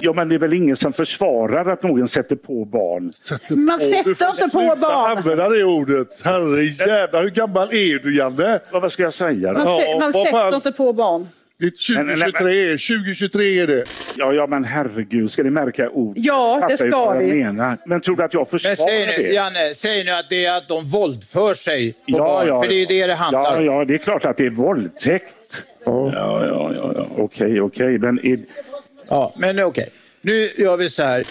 Ja, men det är väl ingen som försvarar att någon sätter på barn? Man sätter inte på barn. Använda det ordet. Herre jävlar, hur gammal är du Janne? Vad vad ska jag säga Man, då? Ja, sä- man vad fan. sätter inte på barn. Det är Men- men- 2023, 2023 är det. Ja, ja, men herregud, ska ni märka ord? Ja, det ska vi. Menar. Men tror du att jag Men försvarar säg nu, det? Janne, säg nu att det är att de våldför sig på Ja, barn. ja, för det är ju det det handlar Ja, om. ja, det är klart att det är våldtäkt. Ja, ja, ja, ja. okej, okej. Men är, Ja, men okej. Nu gör vi så här.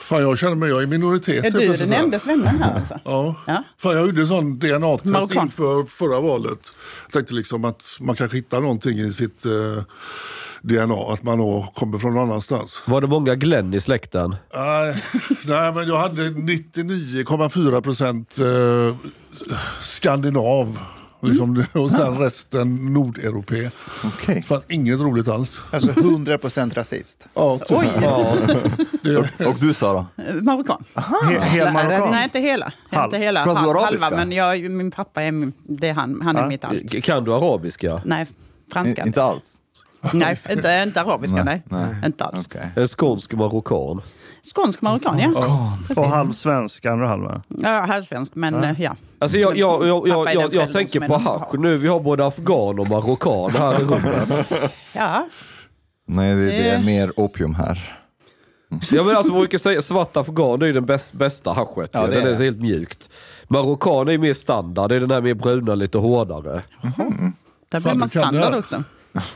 Fan, jag känner mig, jag är i minoritet. Är helt du plötsligt den enda svensken här alltså? Ja. Ja. Fan, jag gjorde sån DNA-test inför förra valet. Jag tänkte liksom att man kanske hittar någonting i sitt eh, DNA, att man då kommer från någon annanstans. Var det många Glenn i släkten? Nej, nej, men jag hade 99,4 procent eh, skandinav. Liksom, och sen resten nordeuropé. Okej. Fanns inget roligt alls. Alltså 100% rasist. Ja, typ. Oj, Ja. det, Och du Sara? eh, marockan. He- hel marockan? Nej, inte hela. Halv. Inte hela. Pratar du arabiska? Halva, men jag, min pappa är, min- det är han, han är Ja. mitt allt. Kan du arabiska? Nej, franska. I- Inte alls? Nej, inte, inte arabiska, nej. Nej. Inte alls. En skånsk marockan? Skånsk marockan, ja. Och halv svensk, andra halvan? ja halvsvensk, men eh, ja. Alltså jag, jag, jag, jag, är jag, jag tänker är på hasch nu. Vi har både afghan och marockan här i rummet. Ja, Nej, det, det är Det- mer opium här. Jag vill alltså man brukar säga svart afghan det är ju den bäst, bästa haschet. Ja, Ja, det den är är det. så helt mjukt. Marockan är ju mer standard. Det är den här mer bruna, lite hårdare. där blir man standard också.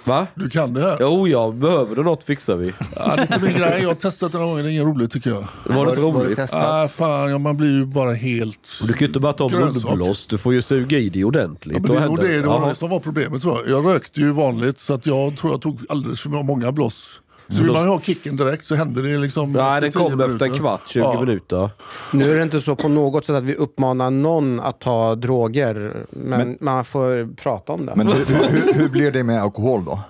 Va? du kan det här. Jo, ja. Behöver du något fixar vi. Ja, det är inte min grej. Jag har testat det några gånger, det är inget roligt tycker jag. Var det inte roligt? Ah, fan, ja, man blir ju bara helt... Du kan ju inte bara ta munblås. Du får ju suga i dig ordentligt. Ja, men Då det händer- det, det var det som var problemet tror jag. Jag rökte ju vanligt så att jag tror jag tog alldeles för många bloss. Så vill man ha kicken direkt så händer det liksom Nej, efter den 10 kommer efter en minuter. kvart, 20 Ja. minuter. Nu är det inte så på något sätt att vi uppmanar någon att ta droger, men, man får prata om det. Men hur, hur, hur blir det med alkohol då?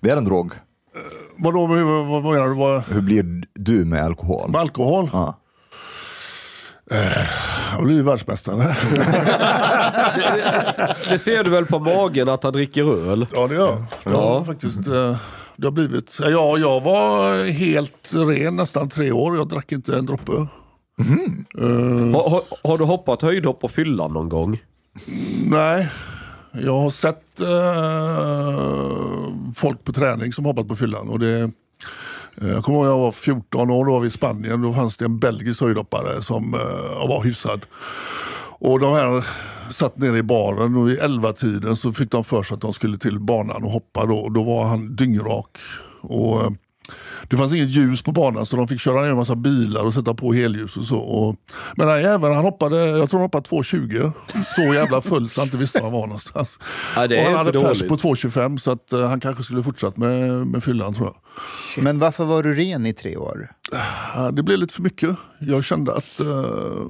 Det är en drog. Vadå, vad, vad, vad menar du? Vad, Hur blir du med alkohol? med alkohol? Ja. Jag blir ju världsmästare. Det ser du väl på magen att han dricker öl? ja, det gör jag. Det Ja. faktiskt eh, det har blivit. Ja, jag var helt ren nästan tre år. Jag drack inte en droppe. Har, har, har du hoppat höjdhopp på fyllan någon gång? Nej, jag har sett eh, folk på träning som hoppat på fyllan. Och det, eh, jag kommer ihåg jag var 14 år, då var vi i Spanien. Då fanns det en belgisk höjdhoppare som eh, var hyfsad. Och de här satt nere i baren och vid 11 tiden så fick de för sig att de skulle till banan och hoppa. Då, då var han dyngrak. Och, eh, det fanns inget ljus på banan så de fick köra ner en massa bilar och sätta på helljus och så. Och, men den jäveln han hoppade, jag tror han hoppade 2,20. Så jävla full så han inte visste var han var någonstans. Ja, det är och han hade pers på 2,25 så att, eh, han kanske skulle fortsatt med, med fyllan tror jag. Men varför var du ren i tre år? Ja, det blev lite för mycket. Jag kände att eh,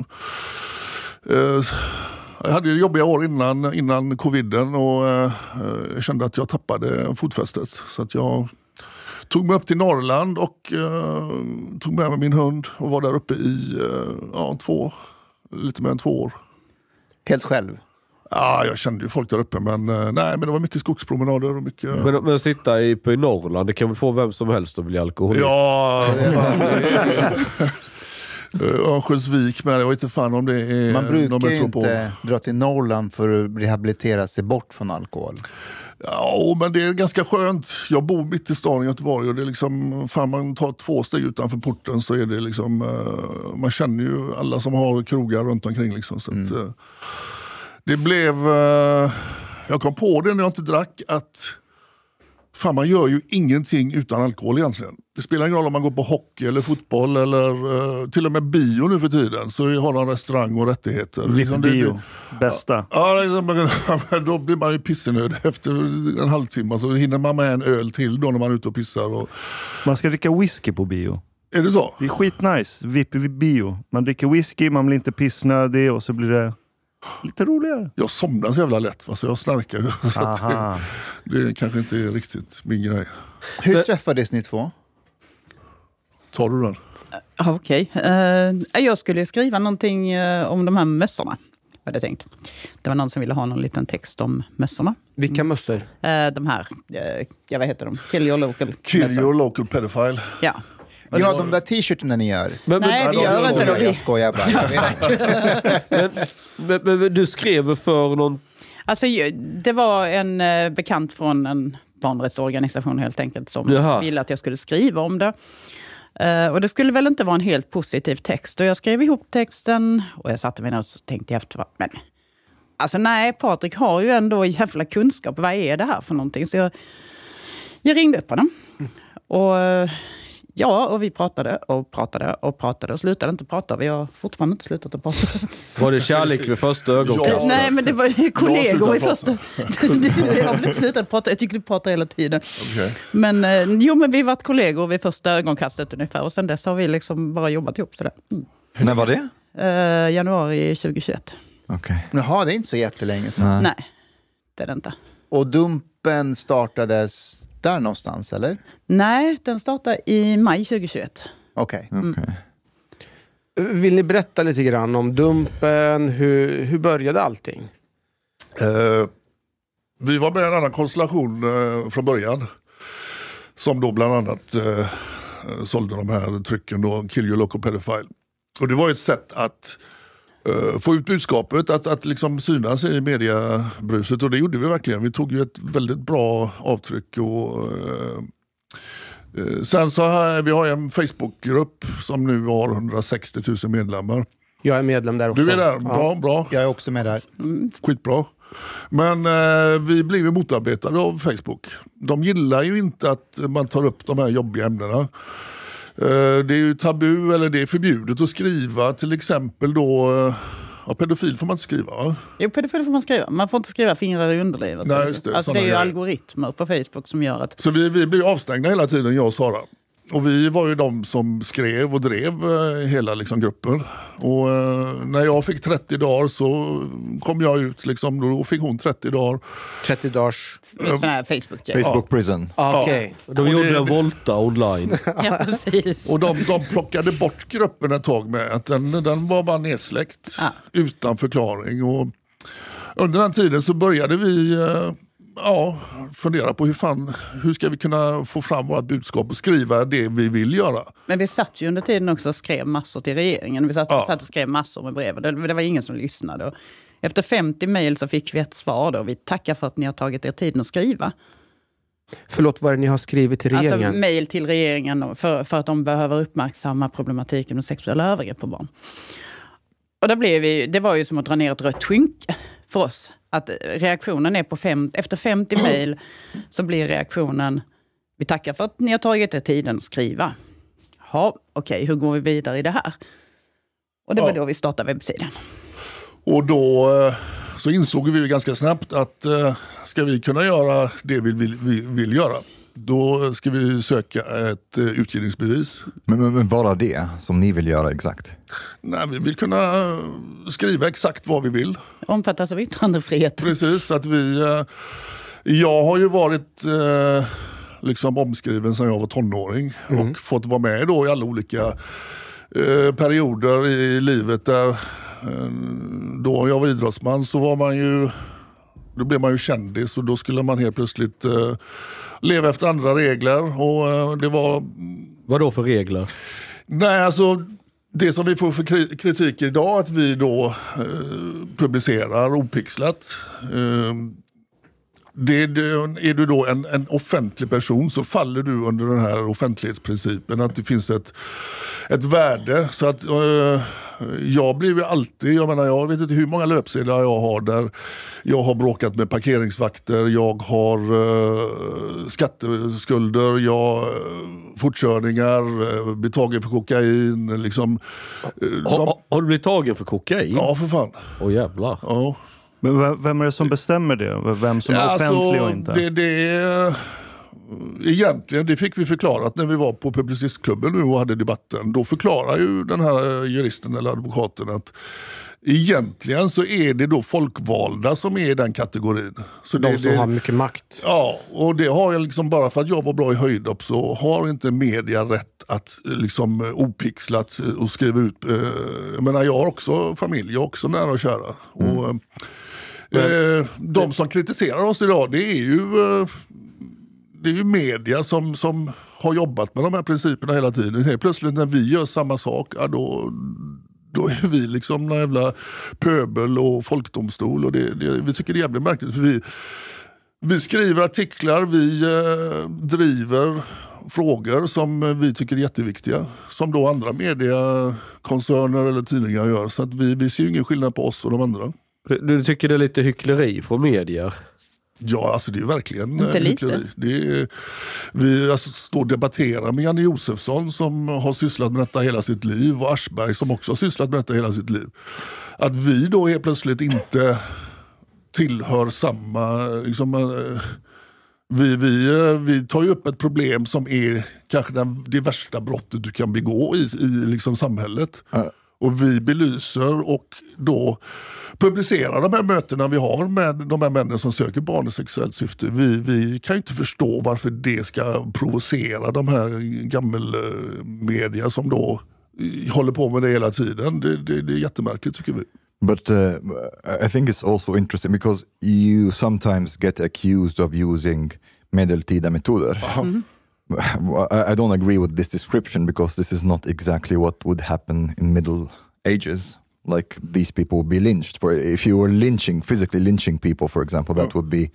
jag hade jobbiga år innan, innan coviden och eh, jag kände att jag tappade fotfästet. Så att jag tog mig upp till Norrland och eh, tog med mig min hund och var där uppe i eh, ja, två, lite mer än två år. Helt själv? Ja, jag kände ju folk där uppe men, eh, nej, men det var mycket skogspromenader och mycket... Men, men sitta i, på i Norrland, det kan väl få vem som helst att bli alkoholist? Ja, fan, Örnsköldsvik med, jag vet inte fan om det är Man brukar ju inte dra till Norrland för att rehabilitera sig bort från alkohol. Ja, men det är ganska skönt. Jag bor mitt i stan i Göteborg och det är liksom, fan man tar två steg utanför porten så är det liksom, eh, man känner ju alla som har krogar runt omkring liksom. Så att, eh, det blev, eh, jag kom på det när jag inte drack att Fan, man gör ju ingenting utan alkohol egentligen. Det spelar ingen roll om man går på hockey eller fotboll eller eh, till och med bio nu för tiden. Så har de restaurang och rättigheter. Liksom det- VIP-bio, bästa. Ja, liksom, då blir man ju pissenödig efter en halvtimme. Så hinner man med en öl till då när man är ute och pissar. Och... Man ska dricka whisky på bio. Är det så? Det är skitnice. VIP-bio. Man dricker whisky, man blir inte pissnödig och så blir det lite roligare. Jag somnar så jävla lätt, va? så jag snarkar ju. Så att Aha. det, det kanske inte är riktigt min grej. Hur Men- träffades ni två? Tar du den? Ja, Okej. Eh, jag skulle skriva någonting eh, om de här mössorna. Hade jag tänkt. Det var någon som ville ha någon liten text om mössorna. Vilka mössor? Eh, de här, eh, ja vad heter de? Kill your local Kill mössor. your local pedophile. Ja. Ja, de där t-shirtarna ni gör. Men, men, Nej, vi gör inte det. Jag skojar bara. Jag men, men, men du skrev för någon... Alltså, det var en eh, bekant från en barnrättsorganisation helt enkelt som Jaha. ville att jag skulle skriva om det. Eh, och det skulle väl inte vara en helt positiv text. Och jag skrev ihop texten och jag satte mig ner och tänkte jag efter. Men, alltså nej, Patrik har ju ändå jävla kunskap. Vad är det här för någonting? Så jag, jag ringde upp honom. Och eh, ja, och vi pratade och pratade och pratade och slutade inte prata. Vi har fortfarande inte slutat att prata. Var det kärlek vid första ögonkastet? Ja. Nej, men det var kollegor i första... Jag har inte slutat prata. Jag tycker du pratar hela tiden. Okej. Men eh, jo, men vi har varit kollegor vid första ögonkastet ungefär. Och sen dess har vi liksom bara jobbat ihop sådär. Mm. När var det? Eh, januari 2021. Okej. Jaha, det är inte så jättelänge sedan. Nej, det är det inte. Och Dumpen startades där någonstans, eller? Nej, den startar i maj 2021. Okej. okej. Vill ni berätta lite grann om Dumpen? Hur, hur började allting? Eh, vi var med i en annan konstellation eh, från början. Som då bland annat eh, sålde de här trycken då, Kill your local pedophile. Och det var ett sätt att eh, få ut budskapet, att, att liksom synas i mediebruset. Och det gjorde vi verkligen. Vi tog ju ett väldigt bra avtryck. Och, eh, sen så har vi har en Facebookgrupp som nu har 160 000 medlemmar. Jag är medlem där också. Du är där, Ja. bra, bra. Jag är också med där. Skitbra. Men eh, vi blev motarbetade av Facebook. De gillar ju inte att man tar upp de här jobbiga ämnena. Eh, det är ju tabu eller det är förbjudet att skriva till exempel då, eh, ja, pedofil får man inte skriva va? Jo, pedofil får man skriva. Man får inte skriva fingrar i underlivet. Nej, det. alltså, det är ju grejer. algoritmer på Facebook som gör att... Så vi, vi blev avstängda hela tiden, jag och Sara. Och vi var ju de som skrev och drev eh, hela liksom, gruppen. Och eh, när jag fick 30 dagar så kom jag ut, liksom, då fick hon 30 dagar. 30 dagars... Sån här facebook Facebook prison. Ah, Okej. De gjorde en volta online. Ja, precis. Och de, de plockade bort gruppen ett tag med att den, den var bara nedsläckt Ja. utan förklaring. Och under den tiden så började vi eh, ja, fundera på hur, fan, hur ska vi kunna få fram vårt budskap och skriva det vi vill göra. Men vi satt ju under tiden också och skrev massor till regeringen. Vi satt, Ja. satt och skrev massor med brev. Det, det var ingen som lyssnade. Och efter 50 mejl så fick vi ett svar. Då. Vi tackar för att ni har tagit er tiden att skriva. Förlåt, vad är det ni har skrivit till regeringen? Alltså mejl till regeringen för, för att de behöver uppmärksamma problematiken med sexuella övergrepp på barn. Och det, blev vi, det var ju som att dra ner ett rött skynke för oss. Att reaktionen är på fem, efter 50 mejl så blir reaktionen vi tackar för att ni har tagit er tiden att skriva. Ja, okej, hur går vi vidare i det här? Och det var Ja. då vi startade webbsidan. Och då eh, så insåg vi ganska snabbt att eh, ska vi kunna göra det vi vill, vi vill göra, då ska vi söka ett eh, utgivningsbevis. Men, men, men bara det som ni vill göra exakt? Nej, vi vill kunna eh, skriva exakt vad vi vill. Omfattas av yttrandefriheten. Precis, att vi... Eh, jag har ju varit eh, liksom omskriven sedan jag var tonåring och fått vara med då i alla olika eh, perioder i livet där eh, då jag var idrottsman så var man ju då blev man ju kändis och då skulle man helt plötsligt eh, leva efter andra regler. Och eh, det var Vad då för regler? Nej, alltså det som vi får för kri- kritik idag att vi då eh, publicerar opixlat. Eh, det, är du då en, en offentlig person så faller du under den här offentlighetsprincipen. Att det finns ett, ett värde. Så att eh, jag blir ju alltid, jag menar jag vet inte hur många löpsedlar jag har där jag har bråkat med parkeringsvakter, jag har eh, skatteskulder, jag har fortkörningar, eh, blivit tagen för kokain. Liksom, eh, Har, de, har- du blivit tagen för kokain? ja, för fan. Åh jävlar. Ja. Men vem är det som bestämmer det? Vem som är Ja, offentlig alltså, och inte? Det, det, är- egentligen, det fick vi förklarat när vi var på Publicistklubben nu och hade debatten. Då förklarar ju den här juristen eller advokaten att egentligen så är det då folkvalda som är i den kategorin. Så De det, som det, har mycket makt. Ja, och det har jag liksom bara för att jag var bra i höjdhopp så har inte media rätt att eh, liksom eh, opixlat eh, och skriva ut. eh, Jag menar jag har också familj, jag har också nära och kära. Och, eh, de som kritiserar oss idag det är ju, eh, det är ju media som, som har jobbat med de här principerna hela tiden. Helt plötsligt när vi gör samma sak, ja, då, då är vi liksom någon jävla pöbel och folkdomstol. Och det, det, vi tycker det är jävligt märkligt. För vi, vi skriver artiklar, vi eh, driver frågor som vi tycker är jätteviktiga. Som då andra mediekoncerner eller tidningar gör. Så att vi, vi ser ju ingen skillnad på oss och de andra. Du, du tycker det är lite hyckleri från medier? Ja, alltså det är verkligen Inte eh, lite. hyckleri. Är, vi alltså, står och debatterar med Janne Josefsson som har sysslat med detta hela sitt liv och Aschberg som också har sysslat med detta hela sitt liv. Att vi då helt plötsligt inte tillhör samma... Liksom, eh, vi, vi, eh, vi tar ju upp ett problem som är kanske den, det värsta brottet du kan begå i, i liksom samhället. Och vi belyser och då publicerar de här mötena vi har med de här männen som söker barn i sexuellt syfte. Vi, vi kan ju inte förstå varför det ska provocera de här gammelmedia som då eh, håller på med det hela tiden. Det, det, det är jättemärkligt tycker vi. But uh, I think it's also interesting because you sometimes get accused of using medeltida metoder. I I don't agree with this description because this is not exactly what would happen in Middle Ages. Like these people would be lynched for if you were lynching, physically lynching people, for example, that would be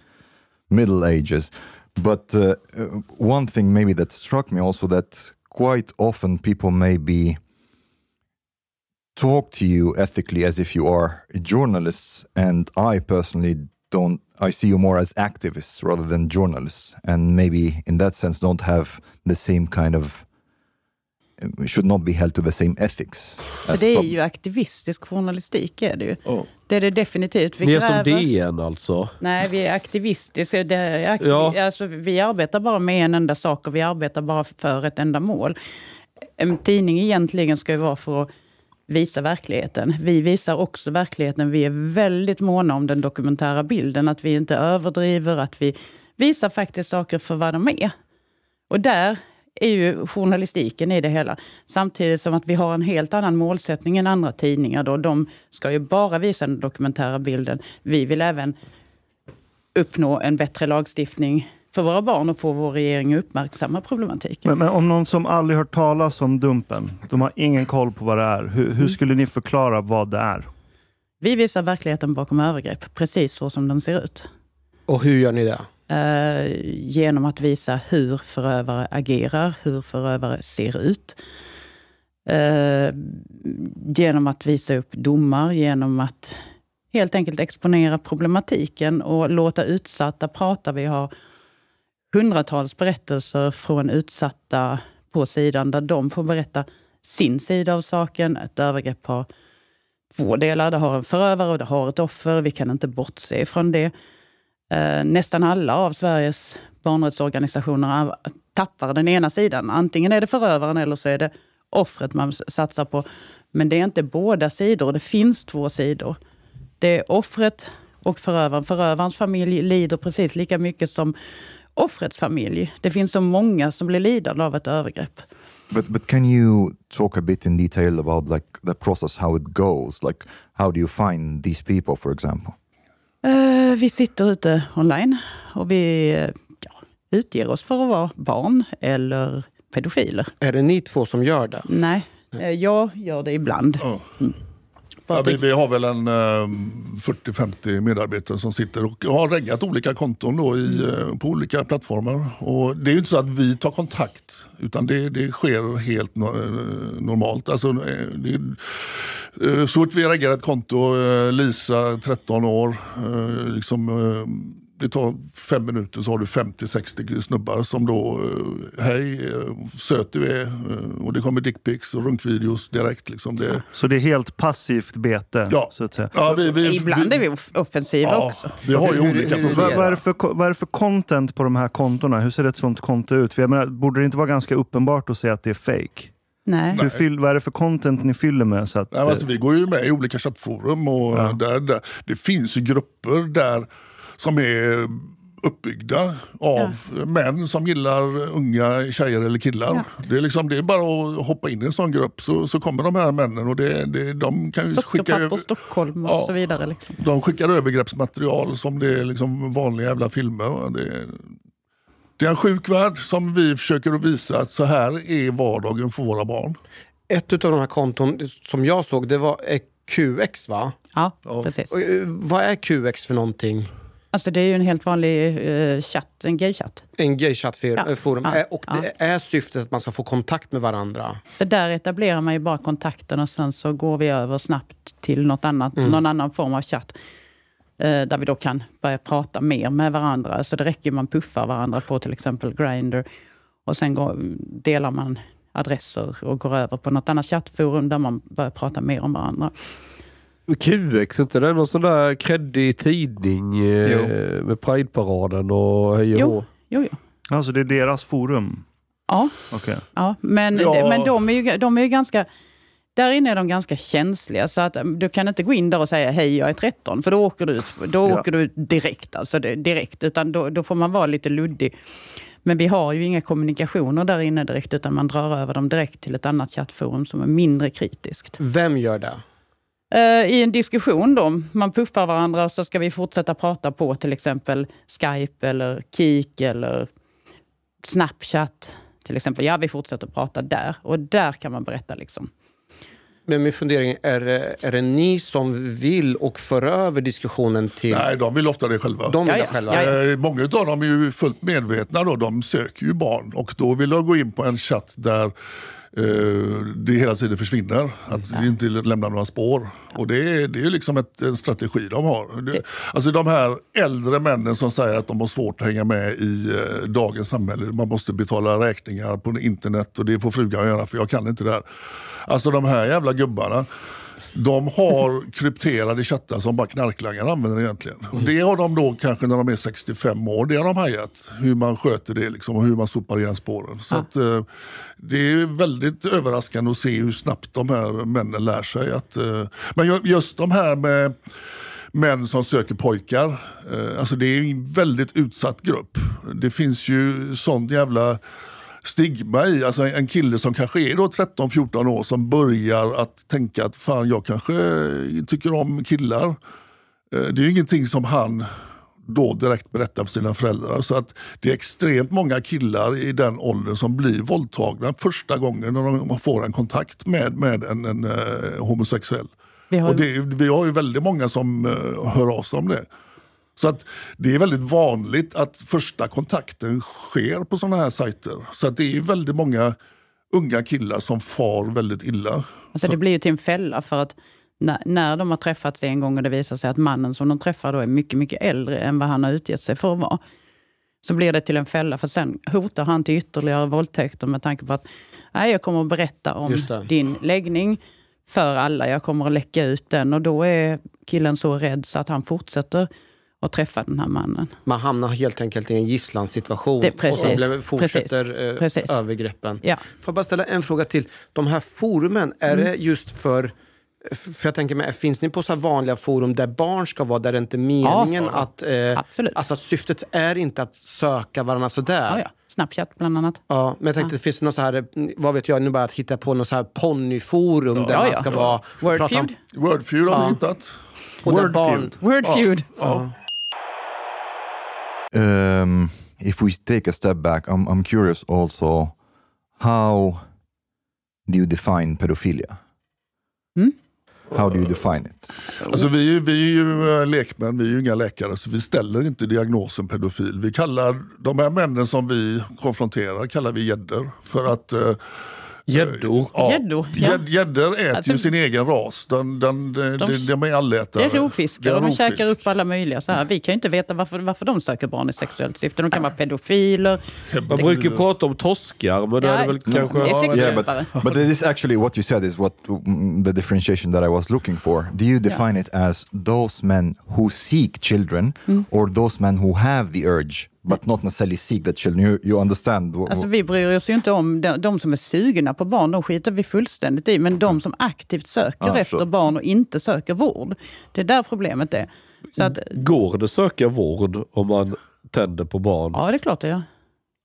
Middle Ages. But uh, uh, one thing maybe that struck me also that quite often people maybe talk to you ethically as if you are journalists, and I personally don't. I see you more as activists rather than journalists, and maybe in that sense don't have the same kind of should not be held to the same ethics. För det är ju aktivistisk journalistik. Är det, ju. Ja. det är det definitivt. Vi Mer som gräver- DN alltså? Nej, vi är aktivistiska. Det är aktiv... Ja. alltså, vi arbetar bara med en enda sak och vi arbetar bara för ett enda mål. En tidning egentligen ska ju vara för att visa verkligheten. Vi visar också verkligheten. Vi är väldigt måna om den dokumentära bilden. Att vi inte överdriver, att vi visar faktiskt saker för vad de är. Och där är ju journalistiken i det hela. Samtidigt som att vi har en helt annan målsättning än andra tidningar. Då. De ska ju bara visa den dokumentära bilden. Vi vill även uppnå en bättre lagstiftning för våra barn och få vår regering att uppmärksamma problematiken. Men, men om någon som aldrig hört talas om Dumpen, de har ingen koll på vad det är. Hur, hur skulle ni förklara vad det är? Vi visar verkligheten bakom övergrepp, precis så som den ser ut. Och hur gör ni det? Eh, genom att visa hur förövare agerar, hur förövare ser ut. Eh, genom att visa upp domar, genom att helt enkelt exponera problematiken och låta utsatta prata. Vi har hundratals berättelser från utsatta på sidan där de får berätta sin sida av saken. Ett övergrepp har två delar. Det har en förövare och det har ett offer. Vi kan inte bortse från det. Eh, nästan alla av Sveriges barnrättsorganisationer tappar den ena sidan. Antingen är det förövaren eller så är det offret man satsar på. Men det är inte båda sidor. Det finns två sidor. Det är offret och förövaren. Förövarens familj lider precis lika mycket som offrets familj. Det finns så många som blir lidande av ett övergrepp. But but can you talk a bit in detail about like the process, how it goes? Like how do you find these people, for example? Eh, vi sitter ute online och vi ja, utger oss för att vara barn eller pedofiler. Är det ni två som gör det? Nej, eh, jag gör det ibland. Ja. Ja, vi, vi har väl en eh, 40-50 medarbetare som sitter och har reggat olika konton då i, eh, på olika plattformar. Och det är ju inte så att vi tar kontakt utan det, det sker helt no, eh, normalt. Alltså, eh, det, eh, så fort vi reggar ett konto, Lisa 13 år, liksom, det tar fem minuter så har du 50-60 snubbar som då, eh, hej, eh, söt du är. eh, Och det kommer dickpics och runkvideos direkt. Liksom. Det, Så det är helt passivt bete, Ja. så att säga. Ja, vi, vi, Ibland är vi off- offensiva ja, också. Vi har ju Hur- olika hur- profiler. Vad, är för, vad är det för content på de här kontona? Hur ser ett sånt konto ut? För jag menar, borde det inte vara ganska uppenbart att säga att det är fake? Nej. Hur fyll, vad är det för content ni fyller med? Så att, Nej, alltså, vi går ju med i olika chattforum och Ja. där, där, det finns ju grupper där som är uppbyggda av män som gillar unga tjejer eller killar. Ja. Det, är liksom, det är bara att hoppa in i en sån grupp så, så kommer de här männen och det, det, de kan ju skicka över, Stockholm och Ja. så vidare. Liksom. de skickar övergreppsmaterial som det är liksom vanliga jävla filmer. Det, det är en sjuk värld som vi försöker att visa att så här är vardagen för våra barn. Ett av de här konton som jag såg, det var QX va? Ja, precis. Och, eh, vad är QX för någonting? Alltså det är ju en helt vanlig eh, chatt, en gaychatt. En gaychattforum. Ja. Eh, Och det är syftet att man ska få kontakt med varandra. Så där etablerar man ju bara kontakten och sen så går vi över snabbt till något annat, Mm. någon annan form av chatt. Eh, där vi då kan börja prata mer med varandra. Så det räcker man puffar varandra på till exempel Grindr. Och sen går, delar man adresser och går över på något annat chattforum där man börjar prata mer om varandra. QX, inte det någon sån där kreddig tidning eh, med Prideparaden och hej och Jo, jo, jo. Alltså det är deras forum? Ja, Okej. ja men, Ja. men de, är ju, de är ju ganska... Där inne är de ganska känsliga, så att um, du kan inte gå in där och säga hej jag är 13, för då åker du ut, då Ja. åker du ut direkt. Alltså direkt utan då, då får man vara lite luddig. Men vi har ju inga kommunikationer där inne direkt, utan man drar över dem direkt till ett annat chattforum som är mindre kritiskt. Vem gör det? Eh, I en diskussion då, man puffar varandra och så ska vi fortsätta prata på till exempel Skype eller Kik eller Snapchat. Till exempel, ja vi fortsätter prata där och där kan man berätta liksom. Men min fundering är, det- är det ni som vill och för över diskussionen till... Nej, de vill ofta det själva. De vill Ja, det ja. själva. Ja, Eh, Många av dem är ju fullt medvetna, då. de söker ju barn och då vill de gå in på en chatt där det hela tiden försvinner, att det inte lämnar några spår. Och det är, det är liksom ett, en strategi de har. Det, alltså de här äldre männen som säger att de har svårt att hänga med i eh, dagens samhälle, man måste betala räkningar på internet och det får frugan göra för jag kan inte det här. Alltså de här jävla gubbarna, de har krypterade chattar som bara knarklangare använder egentligen. Och det har de då kanske när de är 65 år, det har de hajat. Hur man sköter det liksom, och hur man sopar igen spåren. Så att, eh, det är väldigt överraskande att se hur snabbt de här männen lär sig. Att, eh, men ju- just de här med män som söker pojkar, eh, alltså det är en väldigt utsatt grupp. Det finns ju sånt jävla stigma i. Alltså en kille som kanske är då 13-14 år som börjar att tänka att fan jag kanske tycker om killar. Eh, Det är ju ingenting som han då direkt berättar för sina föräldrar. Så att det är extremt många killar i den åldern som blir våldtagna första gången när de får en kontakt med, med en, en eh, homosexuell. Vi har, Och det, vi har ju väldigt många som uh, hör av sig om det. Så att det är väldigt vanligt att första kontakten sker på sådana här sajter. Så att det är ju väldigt många unga killar som far väldigt illa. alltså det blir ju till en fälla för att när, när de har träffats en gång och det visar sig att mannen som de träffar då är mycket, mycket äldre än vad han har utgett sig för att vara. Så blir det till en fälla för sen hotar han till ytterligare våldtäkter med tanke på att nej, jag kommer att berätta om din läggning för alla. Jag kommer att läcka ut den och då är killen så rädd så att han fortsätter att träffa den här mannen. Man hamnar helt enkelt i en gisslansituation Det- precis. och så blev- fortsätter Precis. eh, Precis. övergreppen. Ja. Får jag bara ställa en fråga till. De här forumen, är Mm. det just för för jag tänker mig, finns ni på så här vanliga forum där barn ska vara, där det inte är meningen att... Eh, Absolut. Alltså syftet är inte att söka varandra sådär. Ja, ja. Snapchat bland annat. Ja, men jag tänkte, finns det något så här, vad vet jag, nu bara att hitta på något så här ponnyforum där Ja, man ja. ska vara... Wordfeud. Wordfeud har vi hittat. Och där barn, Wordfeud. Um, if we take a step back, I'm, I'm curious also how do you define pedophilia? Mm. How do you define it? Alltså vi, är ju- vi är ju eh, lekmän, vi är ju inga läkare så vi ställer inte diagnosen pedofil. Vi kallar de här männen som vi konfronterar kallar vi gäddor. För att eh, Gäddor. Gäddor, ja. Gäddor äter Alltså- ju sin egen ras. Den, den, de, De- de, de är allätare. Det är rovfiskar Det och de käkar upp alla möjliga. Så här. Vi kan ju inte veta varför, varför de söker barn i sexuellt syfte. De kan vara pedofiler. Man brukar ju prata om torskar, men det Ja, är väl mm, kanske... det är Yeah, but, but this actually what you said is what mm, the differentiation that I was looking for. Do you define it as those men who seek children or those men who have the urge but not necessarily seek that children. You, you understand? Alltså vi bryr oss ju inte om de, de som är sugna på barn, de skiter vi fullständigt i. Men de som aktivt söker Ja, efter barn och inte söker vård. Det är där problemet är. Så att, Går det att söka vård om man tänder på barn? ja, det är klart det gör.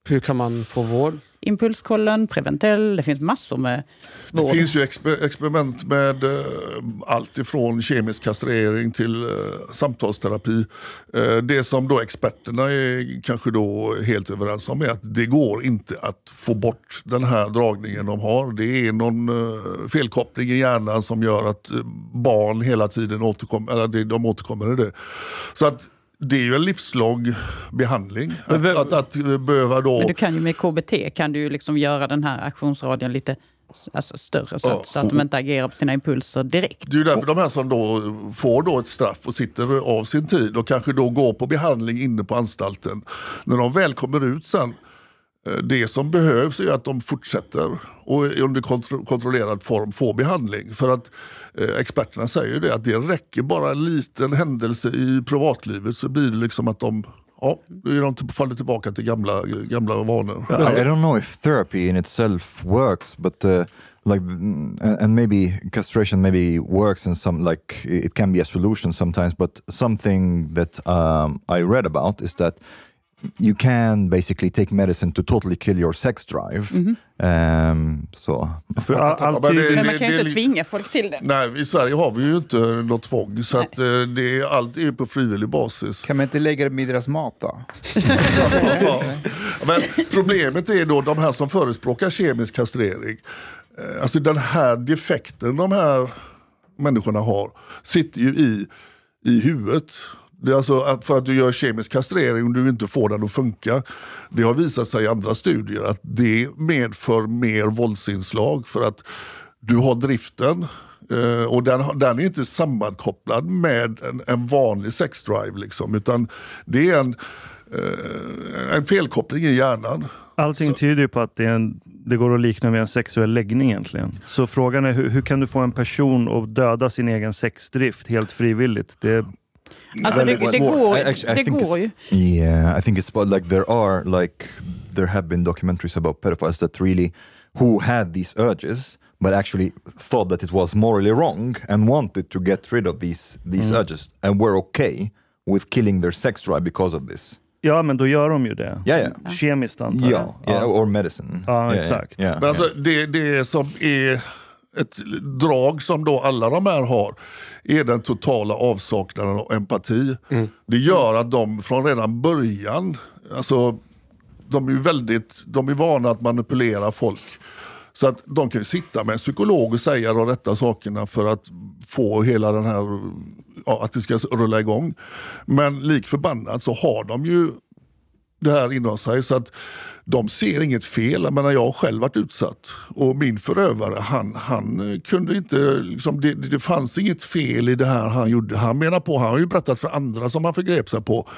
Hur kan man få vård? Impulskollen, Preventell, det finns massor med Det vård. finns ju exper experiment med eh, allt ifrån kemisk kastrering till eh, samtalsterapi. Eh, det som då experterna är kanske då helt överens om är att det går inte att få bort den här dragningen de har. Det är någon eh, felkoppling i hjärnan som gör att eh, barn hela tiden återkommer, eller det- de återkommer i det. Så att det är ju en livslång behandling. Att, vem- att, att, eh, behöva då... Men du kan ju med KBT kan du liksom göra den här aktionsradien lite alltså, större så, Ja. att, så att de inte agerar på sina impulser direkt. Det är ju därför de här som då får då ett straff och sitter av sin tid och kanske då går på behandling inne på anstalten. När de väl kommer ut sen, eh, det som behövs är att de fortsätter och under kontro- kontrollerad form får behandling. För att experterna säger ju det att det räcker bara en liten händelse i privatlivet så blir det liksom att de Ja, då är de till- faller tillbaka till gamla, gamla vanor. I, I don't know if therapy in itself works, but uh, like, and and maybe castration maybe works in some like it can be a solution sometimes. But something that um, I read about is that you can basically take medicine to totally kill your sex drive. Um, so För all, all men man kan ju inte tvinga folk till det. Nej, i Sverige har vi ju inte något tvång så att, eh, det är, allt är på frivillig basis. Kan man inte lägga det med deras mat då? Ja. Men problemet är då de här som förespråkar kemisk kastrering. Eh, Alltså den här defekten de här människorna har sitter ju i, i huvudet. Alltså för att du gör kemisk kastrering och du inte får den att funka. Det har visat sig i andra studier att det medför mer våldsinslag för att du har driften eh, och den, den är inte sammankopplad med en, en vanlig sexdrive. Liksom, utan det är en, eh, en felkoppling i hjärnan. Allting tyder ju på att det, en, det går att likna vid en sexuell läggning egentligen. Så frågan är hur, hur kan du få en person att döda sin egen sexdrift helt frivilligt? Det, Alltså det, det går, I- actually, I det think går ju. Yeah, I think it's about like there are like there have been documentaries about pedophiles that really who had these urges but actually thought that it was morally wrong and wanted to get rid of these these mm. urges and were okay with killing their sex drive because of this. ja, men då gör de ju det. Ja, ja. Mm. Kemiskt antar jag. Yeah, yeah, or medicine. Ja, Yeah, exakt. Yeah, Men alltså det, det som är ett drag som då alla de här har är den totala avsaknaden av empati. Det gör att de från redan början, alltså de är väldigt, de är vana att manipulera folk. Så att de kan ju sitta med en psykolog och säga de rätta sakerna för att få hela den här, ja, att det ska rulla igång. Men lik förbannat så har de ju det här inom sig. Så att de ser inget fel. Jag, menar, jag har själv varit utsatt. Och min förövare, han, han kunde inte... Liksom, det, det fanns inget fel i det här han gjorde. Han menar på, han har ju berättat för andra som han förgrep sig på,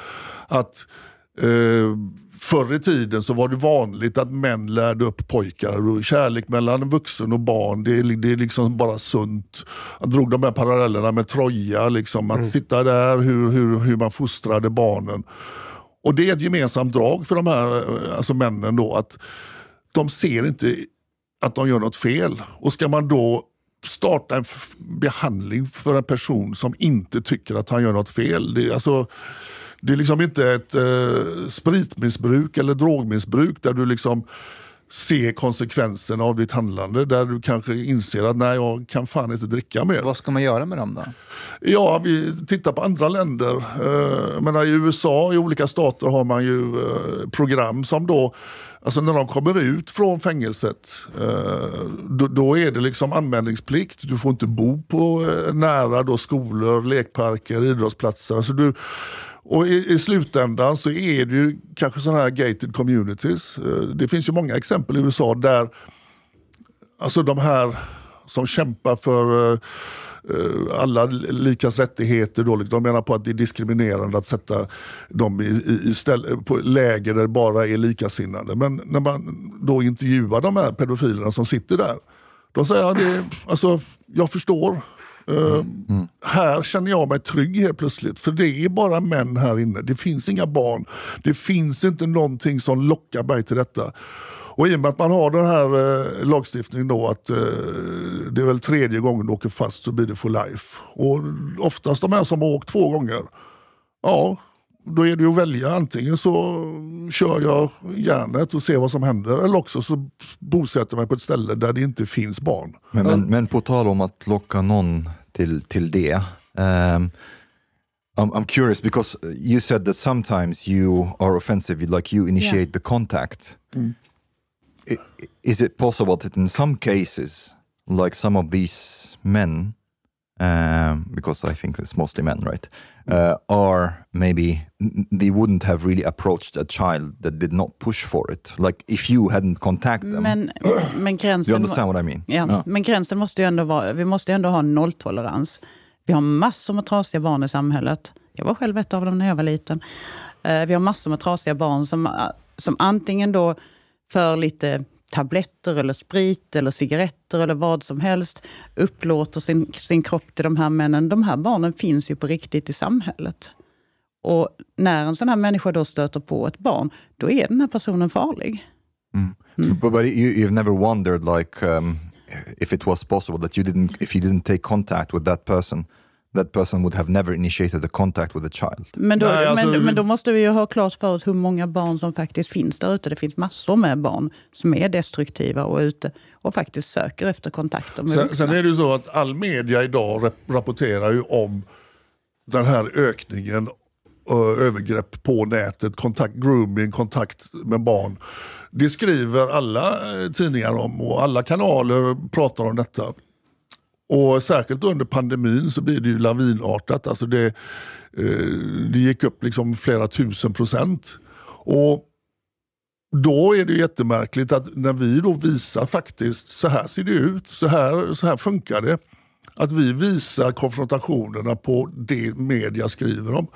att eh, förr i tiden så var det vanligt att män lärde upp pojkar. Och kärlek mellan vuxen och barn, det, är- det är liksom bara sunt. Han drog de här parallellerna med Troja, liksom, att sitta där, hur, hur, hur man fostrade barnen. Och det är ett gemensamt drag för de här eh, alltså männen då att de ser inte att de gör något fel. Och ska man då starta en behandling för en person som inte tycker att han gör något fel. Det, är alltså, det är liksom inte ett eh, spritmissbruk eller drogmissbruk där du liksom ser konsekvenserna av ditt handlande. Där du kanske inser att nej, jag kan fan inte dricka mer. Vad ska man göra med dem då? Ja, vi tittar på andra länder. Eh, jag menar, I USA, i olika stater har man ju eh, program som då, alltså när de kommer ut från fängelset, eh, då, då är det liksom anmälningsplikt. Du får inte bo på nära då skolor, lekparker, idrottsplatser. Alltså du, och i, i slutändan så är det ju kanske sådana här gated communities. Eh, det finns ju många exempel i USA där alltså de här som kämpar för eh, eh, alla likas rättigheter. Då, liksom. de menar på att det är diskriminerande att sätta dem i, i, i ställ, på läger där det bara är likasinnade. Men när man då intervjuar de här pedofilerna som sitter där, då säger jag det, alltså, jag förstår. Eh, Här känner jag mig trygg helt plötsligt. För det är bara män här inne. Det finns inga barn. Det finns inte någonting som lockar mig till detta. Och i och med att man har den här eh, lagstiftningen då att eh, det är väl tredje gången du åker fast så blir det for life. Och oftast de här som har åkt två gånger, ja då är det ju att välja. Antingen så kör jag järnet och ser vad som händer eller också så bosätter jag mig på ett ställe där det inte finns barn. Men, men, men på tal om att locka någon till, till det. Um, I'm, I'm curious because you said that sometimes you are offensive, like you initiate Yeah. the contact. I- Is it possible that in some cases, like some of these men, um, because I think it's mostly men, right, uh, are maybe they wouldn't have really approached a child that did not push for it. Like if you hadn't contacted them. Men, men gränsen... you understand what I mean? Ja, men gränsen måste ju ändå vara, vi måste ju ändå ha nolltolerans. Vi har massor med trasiga barn i samhället. Jag var själv ett av dem när jag var liten. Eh, Vi har massor med trasiga barn som, som antingen då för lite tabletter eller sprit eller cigaretter eller vad som helst upplåter sin, sin kropp till de här männen. De här barnen finns ju på riktigt i samhället. Och när en sån här människa då stöter på ett barn, då är den här personen farlig. But, but you, you've never wondered, like, um, if it was possible that you didn't, if you didn't take contact with that person, that person would have never initiated the contact with the child. Men då, Nej, alltså, men, men då måste vi ju ha klart för oss hur många barn som faktiskt finns där ute. Det finns massor med barn som är destruktiva och ute och faktiskt söker efter kontakter med Sen, vuxna. sen är det ju så att all media idag rap- rapporterar ju om den här ökningen övergrepp på nätet, kontakt, grooming, kontakt med barn. Det skriver alla eh, tidningar om och alla kanaler pratar om detta. Och särskilt under pandemin så blir det ju lavinartat. Alltså det, eh, det gick upp liksom flera tusen procent. Och då är det ju jättemärkligt att när vi då visar faktiskt, så här ser det ut, så här, så här funkar det. Att vi visar konfrontationerna på det media skriver om.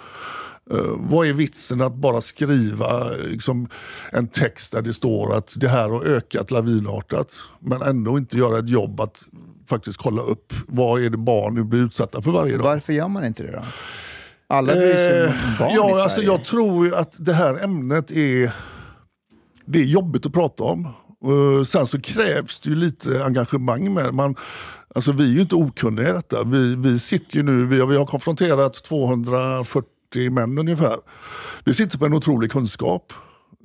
Eh, vad är vitsen att bara skriva liksom, en text där det står att det här har ökat lavinartat men ändå inte göra ett jobb att faktiskt kolla upp vad är det barn nu blir utsatta för varje dag. Varför gör man inte det då? Alla bryr sig om Eh, barn i ja, Sverige. alltså jag tror ju att det här ämnet är, det är jobbigt att prata om. Eh, sen så krävs det ju lite engagemang med man, alltså Vi är ju inte okunniga i detta. Vi, vi sitter ju nu, vi vi har konfronterat 240 män ungefär. Vi sitter på en otrolig kunskap.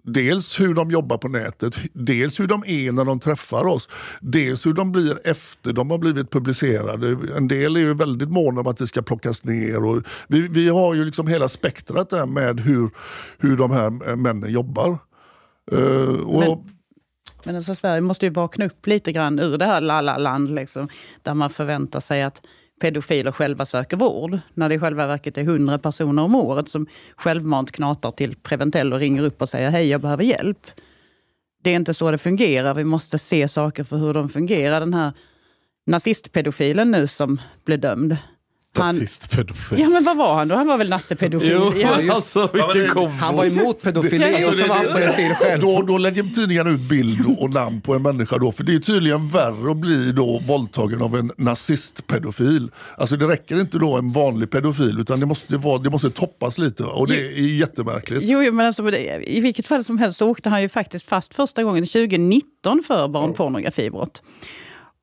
Dels hur de jobbar på nätet, dels hur de är när de träffar oss. Dels hur de blir efter de har blivit publicerade. En del är ju väldigt måna om att det ska plockas ner. Och vi, vi har ju liksom hela spektrat där med hur, hur de här männen jobbar. Uh, och, Men- Men alltså, Sverige måste ju vakna upp lite grann ur det här lalla-land liksom, där man förväntar sig att pedofiler själva söker vård. När det i själva verket är hundra personer om året som självmant knatar till Preventell och ringer upp och säger hej, jag behöver hjälp. Det är inte så det fungerar. Vi måste se saker för hur de fungerar. Den här nazistpedofilen nu som blev dömd. Han, Rasistpedofil. ja men vad var han då? Han var väl nassepedofil? Jo, ja. alltså vilken det- kombo. Han var emot pedofili Alltså, och så det- var han pedofil själv. Då, då lägger tidningen ut bild och namn på en människa då. För det är tydligen värre att bli då våldtagen av en nazistpedofil. Alltså det räcker inte då en vanlig pedofil utan det måste, vara, det måste toppas lite. Och det är jättemärkligt. Jo, jo, men alltså, det- i vilket fall som helst så åkte han ju faktiskt fast första gången 2019 för barnpornografibrott.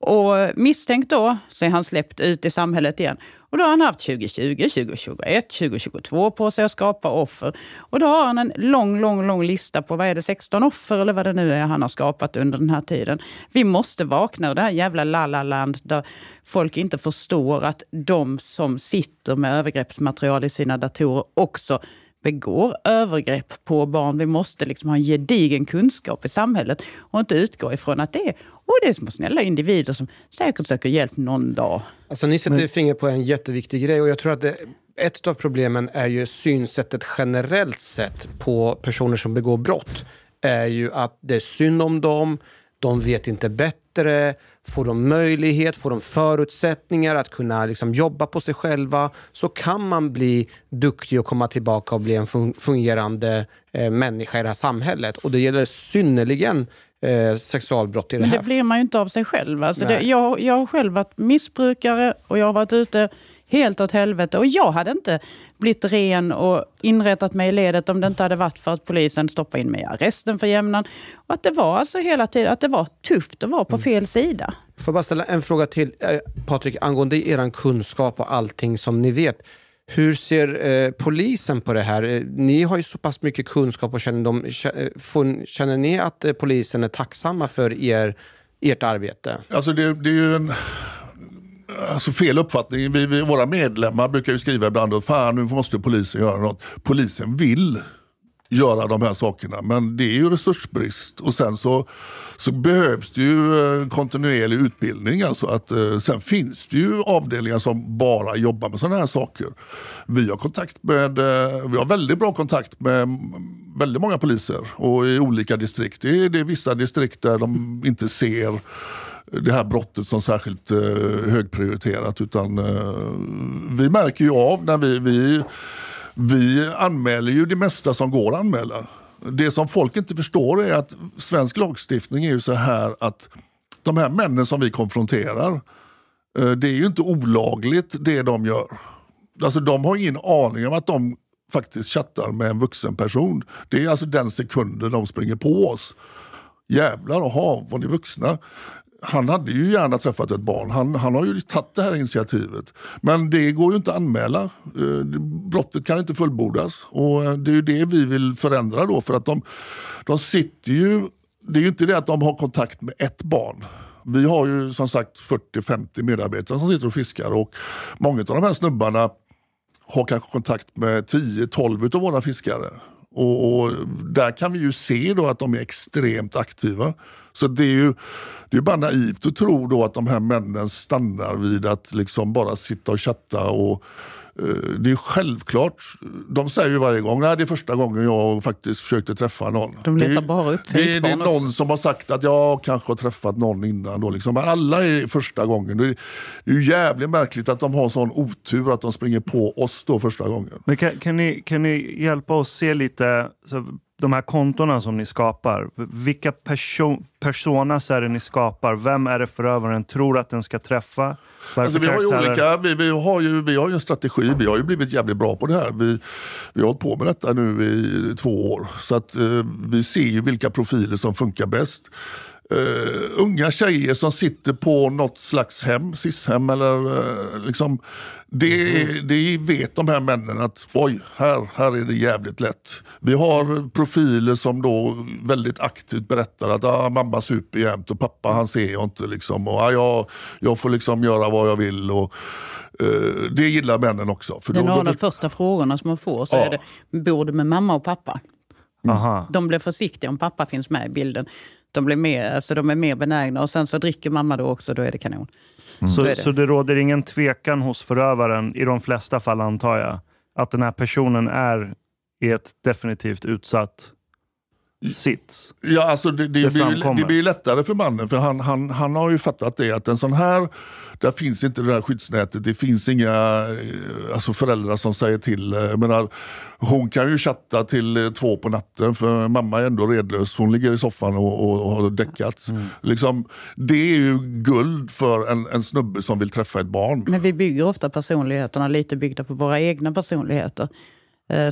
Och misstänkt då så är han släppt ut i samhället igen. Och då har han haft 2020, 2021, 2022 på sig att skapa offer. Och då har han en lång, lång, lång lista på vad är det, 16 offer eller vad det nu är han har skapat under den här tiden. Vi måste vakna ur det här jävla lalaland där folk inte förstår att de som sitter med övergreppsmaterial i sina datorer också begår övergrepp på barn. Vi måste liksom ha en gedigen kunskap i samhället och inte utgå ifrån att det är, och det är små snälla individer som säkert söker hjälp någon dag. Alltså, ni sätter fingret på en jätteviktig grej och jag tror att det, ett av problemen är ju synsättet generellt sett på personer som begår brott. är ju att det är synd om dem, de vet inte bättre. Får de möjlighet, får de förutsättningar att kunna liksom jobba på sig själva så kan man bli duktig och komma tillbaka och bli en fun- fungerande eh, människa i det här samhället. Och det gäller synnerligen eh, sexualbrott i det Men här. det blir man ju inte av sig själv. Alltså det, jag, jag har själv varit missbrukare och jag har varit ute helt åt helvete. Och jag hade inte blivit ren och inrättat mig i ledet om det inte hade varit för att polisen stoppade in mig i arresten för jämnan. Och att det var alltså hela tiden att det var tufft att vara på fel sida. Får jag bara ställa en fråga till eh, Patrik angående er kunskap och allting som ni vet. Hur ser eh, polisen på det här? Eh, Ni har ju så pass mycket kunskap och kännedom. Kä- eh, Känner ni att eh, polisen är tacksamma för er, ert arbete? Alltså det, det är ju en alltså fel uppfattning. Vi, vi, våra medlemmar brukar ju skriva ibland att fan nu måste polisen göra något. Polisen vill göra de här sakerna men det är ju resursbrist och sen så, så behövs det ju eh, kontinuerlig utbildning. Alltså att, eh, sen finns det ju avdelningar som bara jobbar med sådana här saker. Vi har, kontakt med, eh, vi har väldigt bra kontakt med väldigt många poliser och i olika distrikt. Det är, det är vissa distrikt där de inte ser det här brottet som särskilt eh, högprioriterat. Utan, eh, vi märker ju av när vi, vi, vi anmäler ju det mesta som går att anmäla. Det som folk inte förstår är att svensk lagstiftning är ju så här att de här männen som vi konfronterar, eh, det är ju inte olagligt det de gör. Alltså de har ingen aning om att de faktiskt chattar med en vuxen person. Det är alltså den sekunden de springer på oss. Jävlar, aha, var ni vuxna? Han hade ju gärna träffat ett barn. Han, han har ju tagit det här initiativet. Men det går ju inte att anmäla. Eh, brottet kan inte fullbordas. Och eh, det är ju det vi vill förändra då. För att de, de sitter ju... Det är ju inte det att de har kontakt med ett barn. Vi har ju som sagt 40-50 medarbetare som sitter och fiskar. Och många av de här snubbarna har kanske kontakt med 10-12 av våra fiskare. Och, och där kan vi ju se då att de är extremt aktiva. Så det är ju det är bara naivt att tro då att de här männen stannar vid att liksom bara sitta och chatta. Och, det är självklart, de säger ju varje gång, nej det är första gången jag faktiskt försökte träffa någon. De letar det är, bara upp det, är- det är någon också. som har sagt att jag kanske har träffat någon innan. Då liksom. Men alla är första gången. Det är, det är ju jävligt märkligt att de har sån otur att de springer på oss då första gången. Men kan, kan, ni, kan ni hjälpa oss se lite, så, de här kontona som ni skapar, vilka perso personas är det ni skapar? Vem är det förövaren tror att den ska träffa? Alltså, vi, har ju olika, vi, vi, har ju, vi har ju en strategi, vi har ju blivit jävligt bra på det här. Vi, vi har hållit på med detta nu i två år. Så att eh, vi ser ju vilka profiler som funkar bäst. Eh, unga tjejer som sitter på något slags hem, SIS-hem eller eh, liksom. Det, det vet de här männen att oj, här, här är det jävligt lätt. Vi har profiler som då väldigt aktivt berättar att ah, mamma super jämt och pappa han ser jag inte. Liksom. Och, ah, jag, jag får liksom göra vad jag vill. Och, eh, det gillar männen också. För Det är då, några av de första frågorna som man får. Så Ja. är det, bor du med mamma och pappa? Aha. De blir försiktiga om pappa finns med i bilden. De, blir mer, alltså de är mer benägna och sen så dricker mamma då också, då är det kanon. Så Så, är det. så det råder ingen tvekan hos förövaren, i de flesta fall antar jag, att den här personen är i ett definitivt utsatt sits. Ja, alltså det, det, Det blir, ju- det blir lättare för mannen för han, han, han har ju fattat det att en sån här, där finns inte det där skyddsnätet. Det finns inga eh, alltså föräldrar som säger till. Eh, Jag menar, hon kan ju chatta till eh, två på natten för mamma är ändå redlös. Hon ligger i soffan och, och, och har däckat. Liksom, det är ju guld för en, en snubbe som vill träffa ett barn. Men vi bygger ofta personligheterna lite byggda på våra egna personligheter.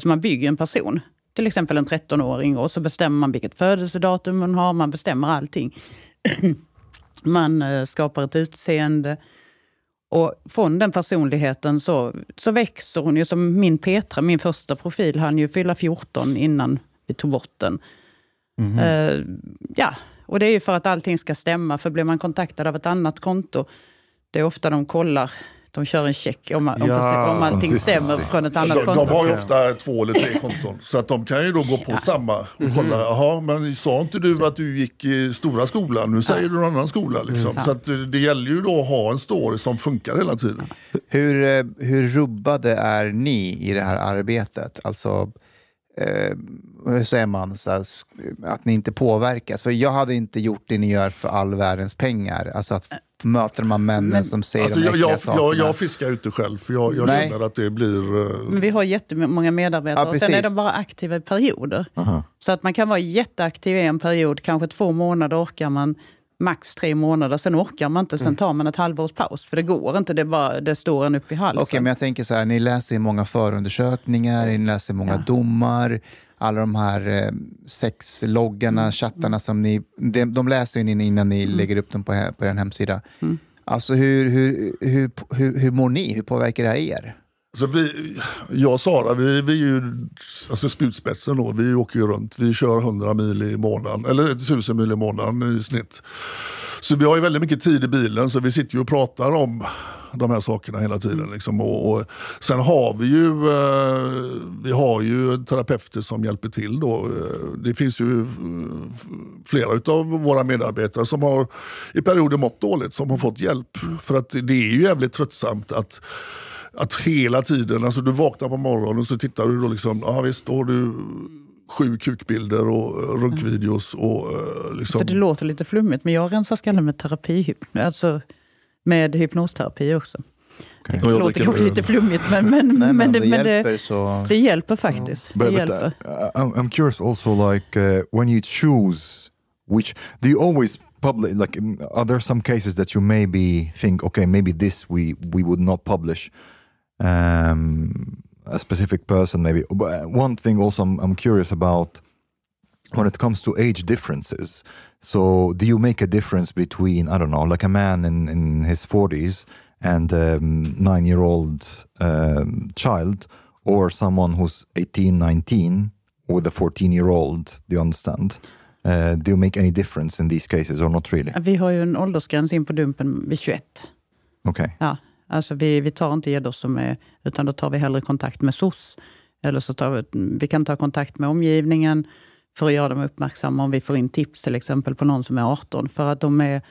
Så man bygger en person, till exempel en 13-åring, och så bestämmer man vilket födelsedatum man har, man bestämmer allting. man eh, skapar ett utseende. Och från den personligheten så, så växer hon ju som min Petra, min första profil, han ju fylla 14 innan vi tog bort den. Eh, ja, och det är ju för att allting ska stämma. För blir man kontaktad av ett annat konto, det är ofta de kollar, de kör en check om, om, Ja, om allting stämmer från ett annat De, konto. de har ju ofta två eller tre konton. Så att de kan ju då gå på samma och kolla. Jaha, men sa inte du att du gick i stora skolan? Nu säger du någon annan skola. Liksom. Så att eh, det gäller ju då att ha en story som funkar hela tiden. Hur, eh, hur rubbade är ni i det här arbetet? Alltså, eh, hur säger man? Så här, att ni inte påverkas? För jag hade inte gjort det ni gör för all världens pengar. Alltså att möter här männen Men- som säger Alltså, de jag, jag, jag, jag fiskar ju inte själv för jag, jag Nej. känner att det blir... eh, Men vi har jättemånga medarbetare Ja, och sen är de bara aktiva i perioder. Så att man kan vara jätteaktiv i en period, kanske två månader orkar man, max tre månader, sen orkar man inte, sen tar man ett halvårs paus. För det går inte, det, bara, det står en upp i halsen. Okej, men jag tänker så här, ni läser ju många förundersökningar, ni läser många Ja. domar, alla de här eh, sexloggarna, chattarna som ni... De, de läser ju ni innan ni lägger upp dem på, på er hemsida. Alltså hur, hur, hur, hur, hur mår ni? Hur påverkar det här er? Så vi, jag och Sara, vi, vi är ju alltså spjutspetsen då. Vi åker ju runt. Vi kör 100 mil i månaden, eller 1000 mil i månaden i snitt. Så vi har ju väldigt mycket tid i bilen så vi sitter ju och pratar om de här sakerna hela tiden. Liksom. Och, och sen har vi ju, eh, vi har ju terapeuter som hjälper till. Då. Eh, Det finns ju eh, flera av våra medarbetare som har i perioder mått dåligt som har fått hjälp. För att det är ju jävligt tröttsamt att att hela tiden, alltså du vaknar på morgonen och så tittar du då liksom, ja visst, då har du sju kukbilder och runkvideos och eh, liksom. Så det låter lite flummigt, men jag rensar skallen med terapi, alltså med hypnosterapi också. Det Ja, jag låter kanske det. lite flummigt, men, men, Nej, men, men det, det men hjälper det, så... det hjälper faktiskt. Det But, but hjälper. uh, I'm, I'm curious also, like uh, when you choose which, do you always publish? Like, um, are there some cases that you maybe think, okay, maybe this we we would not publish um, a specific person, maybe. But uh, one thing also I'm, I'm curious about when it comes to age differences. So, do you make a difference between I don't know, like a man in in his 40s and a nine year old um, child, or someone who's 18, 19 with a 14 year old? Do you understand? Uh, do you make any difference in these cases or not really? Vi har ju en åldersgräns in på dumpen vid 21. Okay. Ja, alltså vi, vi tar inte gäddor som är, utan då tar vi hellre kontakt med SOS. Eller så tar vi, vi kan ta kontakt med omgivningen för att göra dem uppmärksamma om vi får in tips till exempel på någon som är 18. För att de är,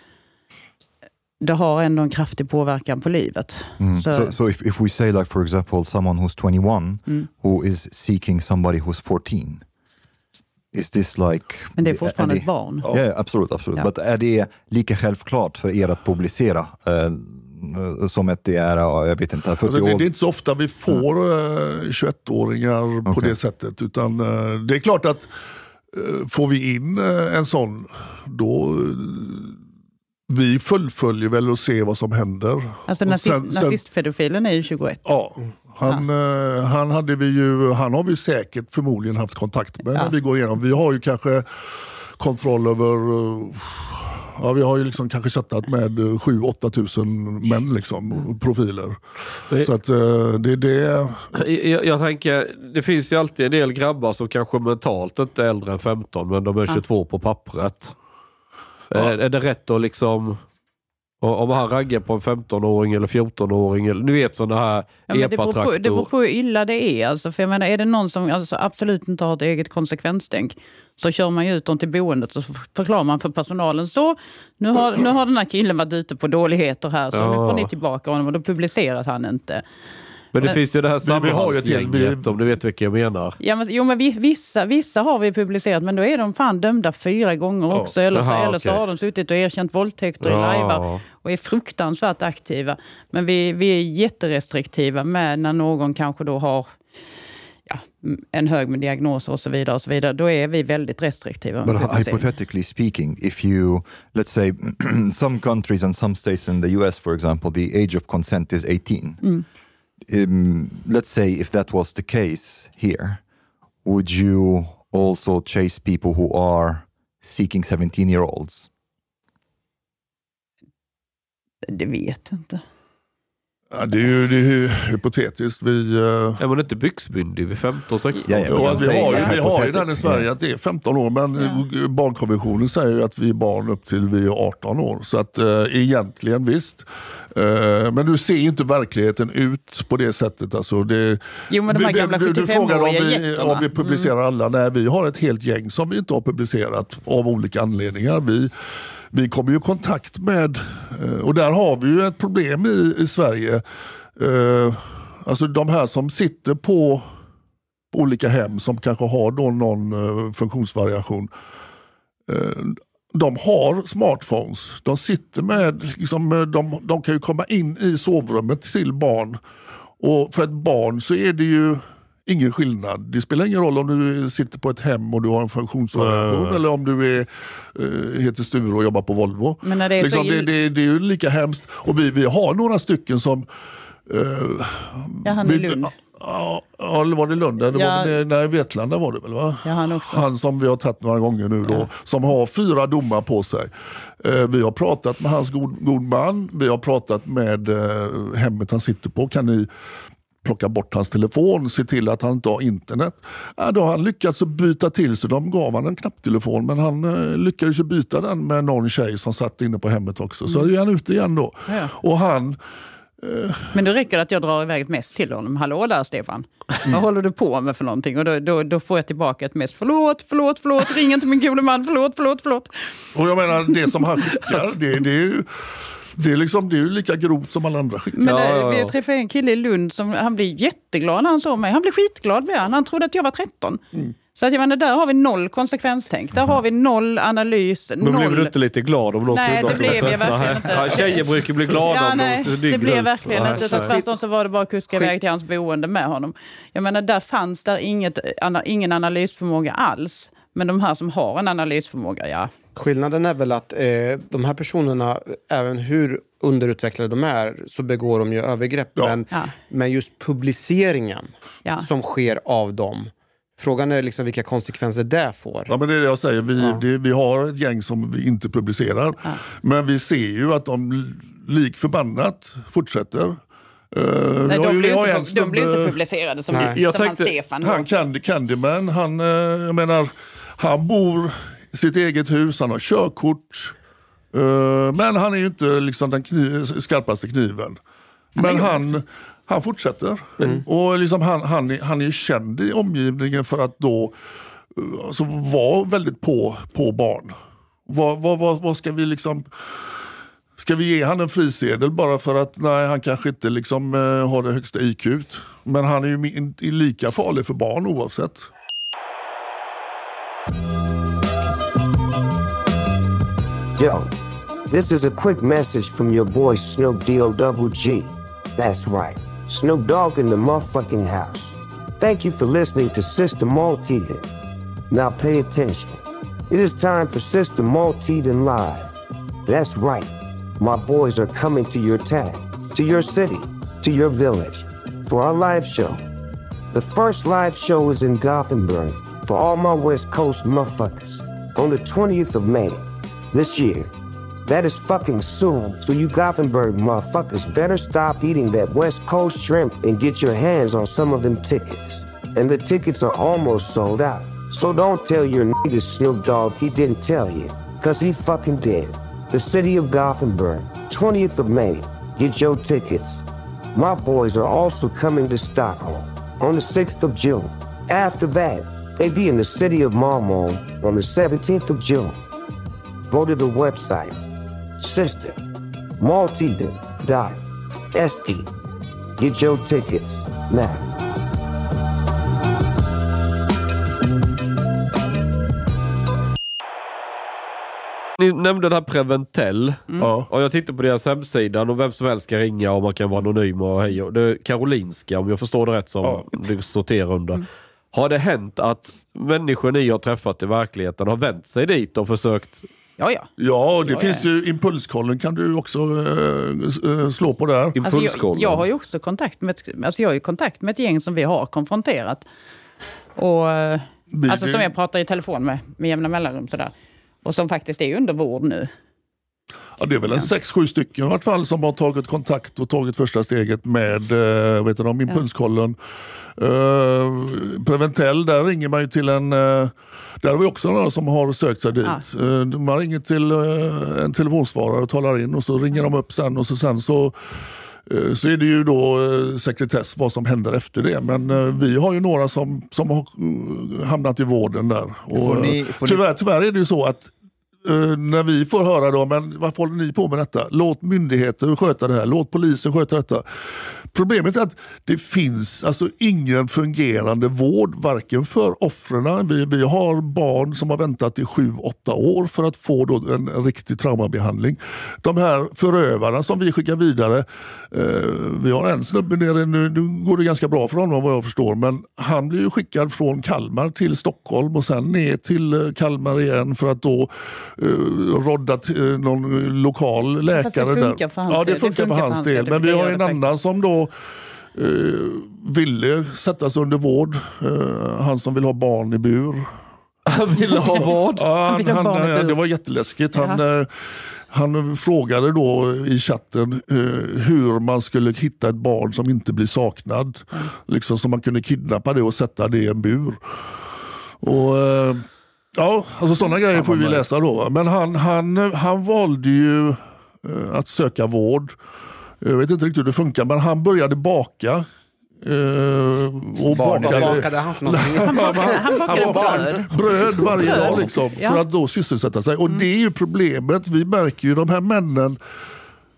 det har ändå en kraftig påverkan på livet. Mm. Så- So, so if, if we say like for example someone who's 21 Mm. who is seeking somebody who's 14 is this like Men det är fortfarande är ett barn. Ja, ja absolut, absolut. Ja. Men är det lika självklart för er att publicera eh, som att det är, ja, jag vet inte, 40 Alltså, det, år? det är inte så ofta vi får eh, 21-åringar på Okej. det sättet. Utan eh, det är klart att eh, får vi in eh, en sån, då eh, vi fullföljer väl och ser vad som händer. Alltså nazist, sen- nazistpedofilen är ju 21. Ja, han, eh, han, hade vi ju, han har vi säkert förmodligen haft kontakt med Ja. när vi går igenom. Vi har ju kanske kontroll över, eh, ja, vi har ju liksom kanske chattat med 7-8 tusen män, liksom, profiler. Det- Så att eh, det är det. Jag, jag tänker, det finns ju alltid en del grabbar som kanske mentalt inte är äldre än 15 men de är 22 på pappret. Är, är det rätt att liksom, o- om han raggar på en 15-åring eller 14-åring, eller, ni vet sådana här Ja, det, beror på, det beror epatraktor. på hur illa det är. Alltså, för jag menar, är det någon som alltså, absolut inte har ett eget konsekvenstänk så kör man ju ut dem till boendet och förklarar man för personalen. Så, nu har, nu har den här killen varit ute på dåligheter här så nu Ja. får ni tillbaka honom och då publiceras han inte. Men det Men- finns ju det här vi- om du vet vilka jag menar. Ja, men, jo, men vi- vissa, vissa har vi publicerat men då är de fan dömda fyra gånger också. Eller, så, Jaha, eller så okej. har de suttit och erkänt våldtäkter i Ja. lajvar och är fruktansvärt aktiva. Men vi, vi är jätterestriktiva med när någon kanske då har ja, en hög med diagnoser och så vidare. och så vidare. Då är vi väldigt restriktiva. But publicering. hypothetically speaking, if you, let's say, some countries and some states in the US, for example, the age of consent is 18. Um, let's say if that was the case here, would you also chase people who are seeking 17 year olds? Det vet jag inte. Ja, det är ju det är ju hypotetiskt. Vi, Är man inte byxmyndig vid 15-16? Ja, ja, vi, har, ju- vi har ju den i Sverige att det är 15 år men Ja. barnkonventionen säger ju att vi är barn upp till vi är 18 år. Så att eh, egentligen visst. Eh, men nu ser ju inte verkligheten ut på det sättet. Alltså det, Jo, men de här det- gamla du, du frågar om 75-åriga vi. Mm. om vi publicerar alla. Nej, vi har ett helt gäng som vi inte har publicerat av olika anledningar. Vi, vi kommer ju i kontakt med, eh, och där har vi ju ett problem i, i Sverige. Eh, Alltså de här som sitter på olika hem som kanske har då någon eh, funktionsvariation. Eh, de har smartphones. De sitter med, liksom, eh, de, de kan ju komma in i sovrummet till barn. Och för ett barn så är det ju ingen skillnad. Det spelar ingen roll om du sitter på ett hem och du har en funktionsvariation Nej. eller om du är, eh, heter Sture och jobbar på Volvo. Men när det är så liksom, det, ill- det, det är ju lika hemskt. Och vi, vi har några stycken som... Eh, Ja, han i vi-. Ja, ja, eller var det Lund? Det Ja. var, det, nej, Vetlanda var det väl? Va? Ja, han också. Han som vi har tagit några gånger nu då, som har fyra domar på sig. Eh, vi har pratat med hans god, god man, vi har pratat med eh, hemmet han sitter på. Kan ni plocka bort hans telefon, se till att han inte har internet. Ja, då har han lyckats byta till sig. De gav han en knapptelefon men han eh, lyckades byta den med någon tjej som satt inne på hemmet också. Så är han ute igen då. Ja. Och han, Men då räcker det att jag drar iväg ett mess till honom. Hallå där Stefan, vad håller du på med för någonting? Och då, då, då får jag tillbaka ett mess. Förlåt, förlåt, förlåt, ring inte min gode man, förlåt, förlåt, förlåt. och jag menar det som han skickar, det, det är ju det är, liksom, det är ju lika grovt som alla andra skickar. Men Ja, eh, ja, vi ja. träffade en kille i Lund som han blev jätteglad när han såg mig. Han blev skitglad blev han. Han trodde att jag var 13. Mm. Så att jag menar, där har vi noll konsekvenstänk. Där har vi noll analys. Men noll... blev du inte lite glad om Nej, det blev jag verkligen inte. Ja, tjejer brukar bli glada Ja, om nej, de det blev ut. verkligen Nej, inte. Utan tvärtom så var det bara att kuska iväg till hans boende med honom. Jag menar, där fanns där inget, ana, ingen analysförmåga alls. Men de här som har en analysförmåga, ja. Skillnaden är väl att eh, de här personerna, även hur underutvecklade de är, så begår de ju övergrepp. Ja. Men, Ja. men just publiceringen Ja. som sker av dem. Frågan är liksom vilka konsekvenser det får. Ja, men det är det jag säger. Vi, Ja. det, vi har ett gäng som vi inte publicerar. Men vi ser ju att de lik förbannat fortsätter. Uh, Nej, de, ju- blir inte, en pu- de blir inte publicerade som, som Jag han tänkte- Stefan. Han Candy, Candyman, han, eh, jag menar, han bor sitt eget hus, han har körkort. Eh, men han är ju inte liksom den kniv, skarpaste kniven. Men han, han fortsätter. Och liksom han, han, är, han är känd i omgivningen för att då eh, alltså, vara väldigt på, på barn. Vad, vad, vad, vad ska vi liksom... Ska vi ge han en frisedel bara för att nej, han kanske inte liksom, eh, har det högsta IQ? Men han är ju lika farlig för barn oavsett. Yo, this is a quick message from your boy Snoop Deal Double G. That's right, Snoop Dogg in the motherfucking house. Thank you for listening to Sister Malteden. Now pay attention. It is time for Sister Malteden Live. That's right, my boys are coming to your town, to your city, to your village for our live show. The first live show is in Gothenburg for all my West Coast motherfuckers on the 20th of May this year. That is fucking soon, so you Gothenburg motherfuckers better stop eating that West Coast shrimp and get your hands on some of them tickets. And the tickets are almost sold out. So don't tell your nigga Snoop Dogg he didn't tell you, cause he fucking did. The city of Gothenburg, 20th of May. Get your tickets. My boys are also coming to Stockholm on the 6th of June. After that, they be in the city of Malmö on the 17th of June. Go to the website, sister, maltiden.se. Get your tickets now. Ni nämnde den här Preventell. Ja. Och jag tittar på deras hemsida och vem som helst kan ringa och man kan vara anonym och hej. och- Det är Karolinska om jag förstår det rätt som Ja. det sorterar under. Har det hänt att människor ni har träffat i verkligheten har vänt sig dit och försökt... Ja, ja. Ja, det Ja, finns ju impulskollen kan du också eh, slå på där. Alltså jag, jag har ju också kontakt med, ett- alltså jag har ju kontakt med ett gäng som vi har konfronterat. Och, alltså som jag pratar i telefon med, med jämna mellanrum. Sådär. Och som faktiskt är under vård nu. Ja, det är väl en sex, sju stycken i vart fall som har tagit kontakt och tagit första steget med eh, vet du, impulskollen. Eh, Preventell, där ringer man ju till en... eh, där har vi också några som har sökt sig dit. Ja. Eh, man ringer till eh, en telefonsvarare och talar in och så ringer de upp sen och så sen så eh, så är det ju då eh, sekretess vad som händer efter det. Men eh, vi har ju några som, som har hamnat i vården där. Och, Får ni- får ni- tyvärr, tyvärr är det ju så att Eh, när vi får höra då, men varför håller ni på med detta? Låt myndigheter sköta det här, låt polisen sköta detta. Problemet är att det finns alltså ingen fungerande vård, varken för offren. Vi, vi har barn som har väntat i sju, åtta år för att få då en, en riktig traumabehandling. De här förövarna som vi skickar vidare, eh, vi har en snubbe nere, nu, nu går det ganska bra för honom vad jag förstår, men han blir ju skickad från Kalmar till Stockholm och sen ner till eh, Kalmar igen för att då eh, rodda till, eh, någon lokal läkare. Fast det funkar där. för hans ja, det del. funkar för hans del. Men vi har en annan som då eh, ville sättas under vård. Eh, han som vill ha barn i bur. Han ville ha vård. Ja, han, han, eh, det var jätteläskigt. Han, eh, han frågade då i chatten eh, hur man skulle hitta ett barn som inte blir saknad. Liksom så man kunde kidnappa det och sätta det i en bur. Och, eh, ja, alltså sådana grejer får vi läsa då. va. Men han, han, han valde ju eh, att söka vård. Jag vet inte riktigt hur det funkar, men han började baka. Eh, och Barn- Vad bakade, bakade han för någonting? Han bakade, han bakade barn. bröd. bröd varje dag liksom, Ja. Mm. för att då sysselsätta sig. Och det är ju problemet. Vi märker ju de här männen,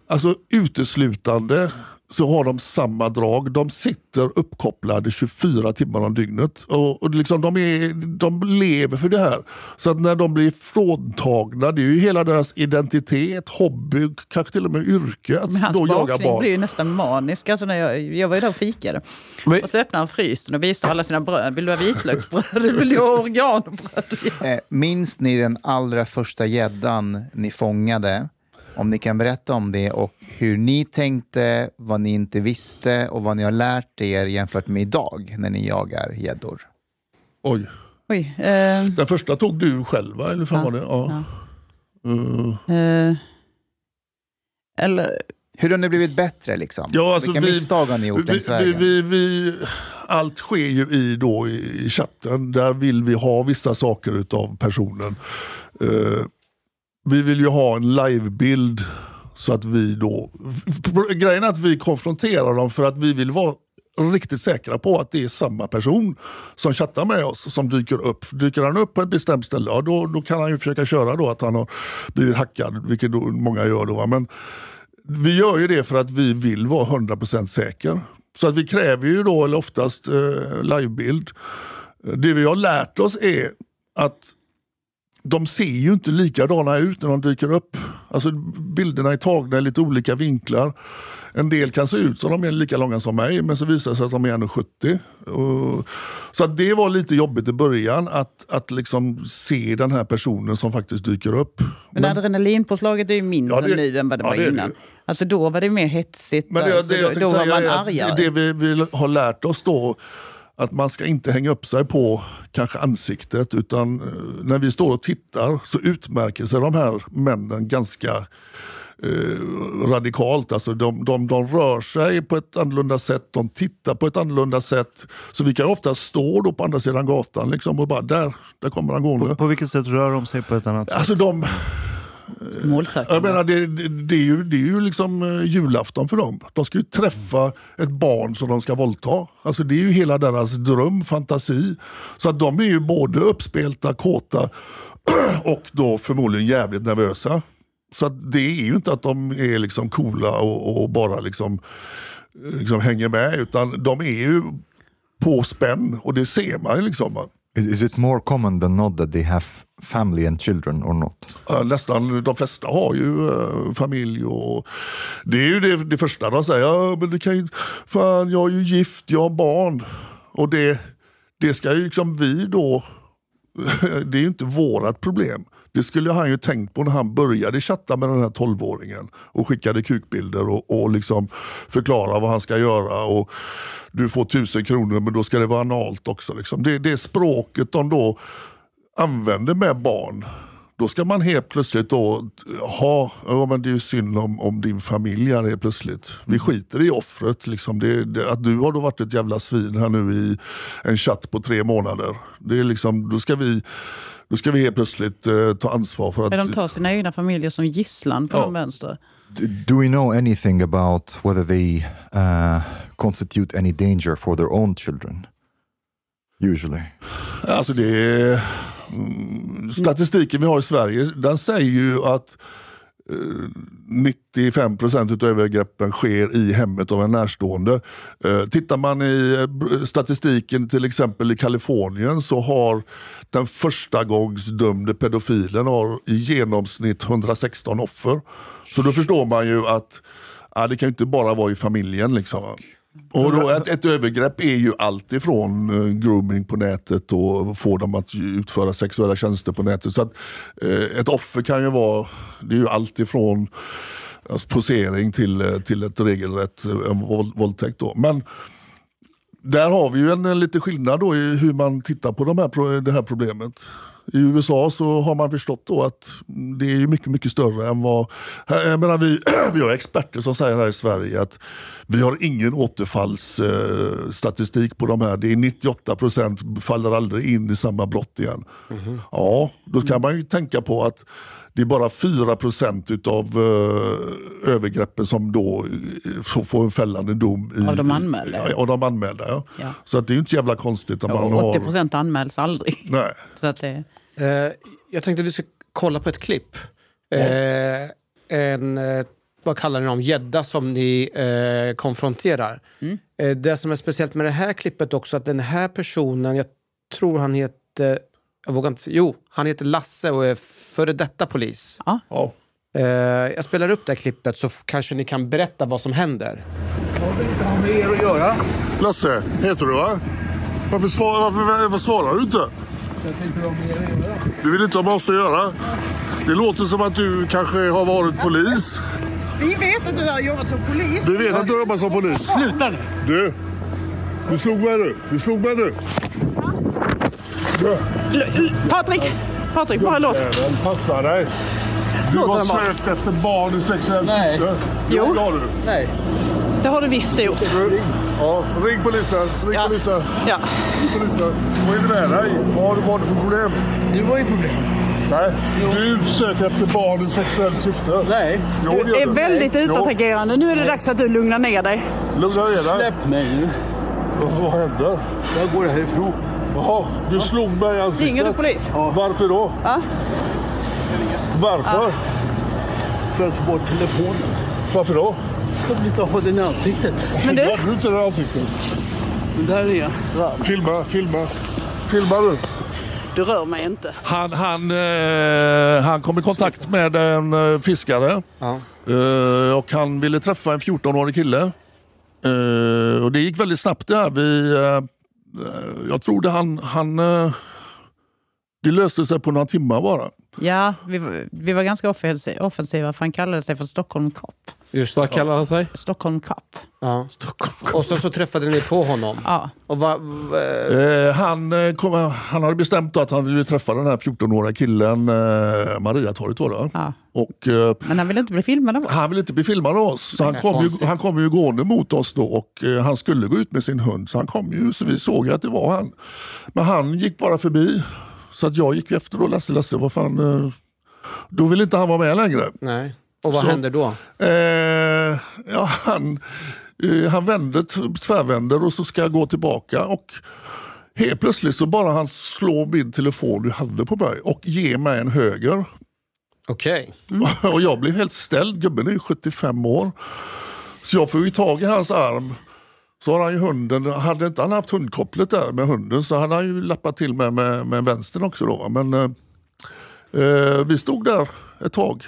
alltså uteslutande så har de samma drag. De sitter uppkopplade 24 timmar om dygnet. Och, och liksom de, är, de lever för det här. Så att när de blir fråntagna, det är ju hela deras identitet, hobby, kanske till och med yrke att Men hans då jaga barn. blir ju nästan manisk. Alltså när jag, jag var ju där och fikade. Men- Och så öppnade han frysen och visade alla sina bröd. Vill du ha vitlöksbröd? Vill du ha organbröd? Eh, minns ni den allra första gäddan ni fångade? Om ni kan berätta om det och hur ni tänkte, vad ni inte visste och vad ni har lärt er jämfört med idag när ni jagar gäddor. Oj. Oj. Eh, Den första tog du själv va? Eller fan Ja, var det? Ja. Eh, eh, eller, Hur har ni blivit bättre? Liksom? Ja, alltså Vilka vi- misstag har ni gjort vi, längs vi, vägen? vi, vi, allt sker ju i, då, i, i chatten. Där vill vi ha vissa saker utav personen. Eh, vi vill ju ha en livebild så att vi då... Grejen är att vi konfronterar dem för att vi vill vara riktigt säkra på att det är samma person som chattar med oss som dyker upp. Dyker han upp på ett bestämt ställe, ja, då, då kan han ju försöka köra då att han har blivit hackad, vilket då många gör. Då. Men vi gör ju det för att vi vill vara 100% säker. Så att vi kräver ju då, eller oftast eh, livebild. Det vi har lärt oss är att de ser ju inte likadana ut när de dyker upp. Alltså bilderna är tagna i lite olika vinklar. En del kan se ut som de är lika långa som mig men så visar det sig att de är 1,70. Och- Så det var lite jobbigt i början att, att liksom se den här personen som faktiskt dyker upp. men adrenalinpåslaget är ju mindre Ja, det- nu än vad det ja, var det det innan. ju. Alltså då var det mer hetsigt. Men det, alltså, det, då, då var säga man att argare. det, det vi, vi har lärt oss då, att man ska inte hänga upp sig på kanske ansiktet utan eh, när vi står och tittar så utmärker sig de här männen ganska eh, radikalt. Alltså de, de, de rör sig på ett annorlunda sätt, de tittar på ett annorlunda sätt. Så vi kan ofta stå då på andra sidan gatan liksom och bara där, där kommer han gående. På, på vilket sätt rör de sig på ett annat sätt? Alltså de, Målsökande. jag menar, det, det, det, är ju, det är ju liksom eh, julafton för dem. De ska ju träffa ett barn som de ska våldta. Alltså det är ju hela deras dröm, fantasi. Så att de är ju både uppspelta, kåta och då förmodligen jävligt nervösa. Så att det är ju inte att de är liksom coola och, och bara liksom, eh, liksom hänger med utan de är ju på spänn och det ser man ju liksom. Is, is it more common than not that they have family and children or not? Ja, Nästan de flesta har ju eh, familj och det är ju det, det första de säger. Ja, men det kan ju, fan, jag är ju gift, jag har barn. Och det, det ska ju liksom vi då, det är ju inte vårat problem. Det skulle han ju tänkt på när han började chatta med den här 12-åringen och skickade kukbilder och, och liksom förklara vad han ska göra. Och du får tusen kronor men då ska det vara analt också. Liksom. Det, det språket de då använder med barn. Då ska man helt plötsligt då ha, ja men det är ju synd om, om din familj här helt plötsligt. Vi skiter i offret. Liksom. Det, det, att du har då varit ett jävla svin här nu i en chatt på tre månader. Det är liksom, då, ska vi, då ska vi helt plötsligt eh, ta ansvar för att... Men de tar sina egna familjer som gisslan på Ja. de vänster. Do we know anything about whether they uh, constitute any danger for their own children? Usually. Alltså det är, Mm, Statistiken vi har i Sverige den säger ju att Eh, 95 procent av övergreppen sker i hemmet av en närstående. Eh, tittar man i eh, statistiken till exempel i Kalifornien så har den första gångs dömde pedofilen har i genomsnitt 116 offer. Så då förstår man ju att ja, det kan inte bara vara i familjen. Liksom. Och då, ett, ett övergrepp är ju allt ifrån eh, grooming på nätet och få dem att utföra sexuella tjänster på nätet. Så att, eh, ett offer kan ju vara, det är ju allt ifrån alltså, posering till, eh, till ett regelrätt eh, våld, våldtäkt. Då. Men där har vi ju en, en lite skillnad då i hur man tittar på de här, det här problemet. I USA så har man förstått då att det är mycket, mycket större än vad... Jag menar, vi, vi har experter som säger här i Sverige att vi har ingen återfallsstatistik eh, statistik på de här. Det är 98 procent faller aldrig in i samma brott igen. Ja, då kan man ju tänka på att det är bara 4 procent utav eh, övergreppen som då eh, får, en fällande dom. I, Av de anmälda. Ja, av de anmälda, ja. Ja. Så att det är ju inte jävla konstigt. Att man Och har... 80 procent anmäls aldrig. Nej. Så att det, Eh, jag tänkte att vi ska kolla på ett klipp. Eh, en, eh, vad kallar ni dem, gädda som ni eh, konfronterar. Eh, det som är speciellt med det här klippet också att den här personen, jag tror han heter, jag vågar inte jo, han heter Lasse och är före detta polis. ja. Ja. Eh, jag spelar upp det här klippet så kanske ni kan berätta vad som händer. Lasse heter du va? Varför, svar, varför, varför svarar du inte? Du vill inte ha med oss att göra? Det låter som att du kanske har varit polis. Vi vet att du har jobbat som polis. Vi vet att du jobbar som polis. Sluta nu! Du, du slog mig nu. Du slog mig nu. Du, Patrik! Patrik, bara låt. jävel, passa dig. Du Låt har sökt efter barn i sexuellt Nej. syfte. Jo. det har du. Nej. Det har du visst gjort. Ja, ring polisen. Ring Ja. polisen. Ja. Ring polisen. Vad är det med dig? Vad har du har för problem? Du var ju problem. Nej, du söker efter barn i sexuellt syfte. Nej. Jo, det Du är du. väldigt Jo. utåtagerande. Nu är det dags att du lugnar ner dig. Lugna ner dig. Släpp mig nu. Vad vad hände? Jag går härifrån. Jaha, du slog mig i ansiktet. Ringer du polis? Varför då? Ja. Varför? För att få bort telefonen. Varför då? Jag vill inte ha den i ansiktet. Men du, Har du inte den i ansiktet? Men där är jag. Filma, filma. Filma du. du rör mig inte. Han, han, eh, han kom i kontakt med en eh, fiskare Ja. eh, och han ville träffa en 14-årig kille. Eh, och det gick väldigt snabbt det här. Vi, eh, Eh, jag tror det han, han eh, det löste sig på några timmar bara. Ja, vi, var- vi var ganska offensiva för han kallade sig för Stockholm Cop. Just Vad kallar han sig? Stockholm Cop. Ja. Och så, så träffade ni på honom. Ja. Och vad, vad, Eh, han, eh, kom, han hade bestämt att han ville träffa den här 14-åriga killen, eh, Mariatorget det va? Ja. Och, eh, Men han ville inte bli filmad av oss. han ville inte bli filmad av oss. Så han, kom ju, han kom ju gående mot oss då och eh, han skulle gå ut med sin hund. Så han kom ju, så vi såg ju att det var han. Men han gick bara förbi. Så att jag gick efter då, Lasse, Lasse, vad fan. Eh, då ville inte han vara med längre. nej. Och vad Så- händer då? Eh, ja, han, eh, han vände, t- tvärvänder och så ska jag gå tillbaka. Och helt plötsligt så bara han slår min telefon du hade på mig och ger mig en höger. Okej. Och jag blev helt ställd, gubben är ju 75 år. Så jag får ju tag i hans arm. Så har han ju hunden, hade inte han haft hundkopplet där med hunden så hade han ju lappat till med, med, med vänstern också. Då. Men eh, eh, vi stod där ett tag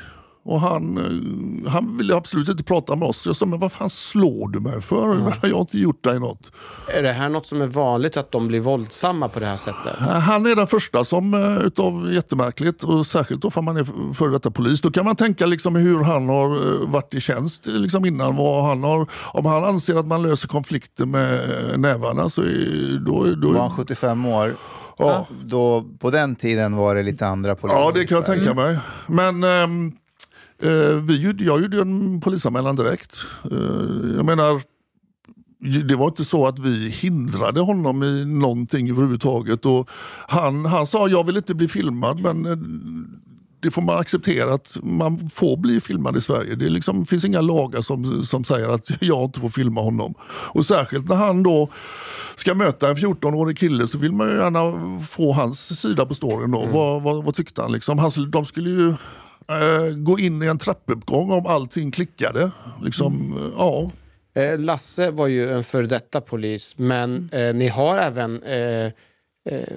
och han, eh, han ville absolut inte prata med oss. Jag sa, men vad fan slår du mig för? Jag har inte gjort dig något. Är det här något som är vanligt att de blir våldsamma på det här sättet? Han är den första som, eh, utav jättemärkligt, och särskilt då för man är före detta polis. Då kan man tänka liksom hur han har eh, varit i tjänst liksom innan. Vad han har, om han anser att man löser konflikter med eh, nävarna så är, då, då, Var han 75 år? Ja. Då, på den tiden var det lite andra poliser. Ja, det kan jag tänka mig. Men eh, vi gjorde, jag gjorde en polisanmälan direkt. Eh, jag menar, det var inte så att vi hindrade honom i någonting överhuvudtaget. Och han, han sa jag vill inte bli filmad men eh, det får man acceptera att man får bli filmad i Sverige. Det liksom, finns inga lagar som, som säger att jag inte får filma honom. Och särskilt när han då ska möta en 14-årig kille så vill man ju gärna få hans sida på storyn. Då. Vad, vad, vad tyckte han? Liksom? han de skulle ju eh, gå in i en trappuppgång om allting klickade. Liksom, eh, ja. Eh, Lasse var ju en före detta polis, men eh, ni har även eh,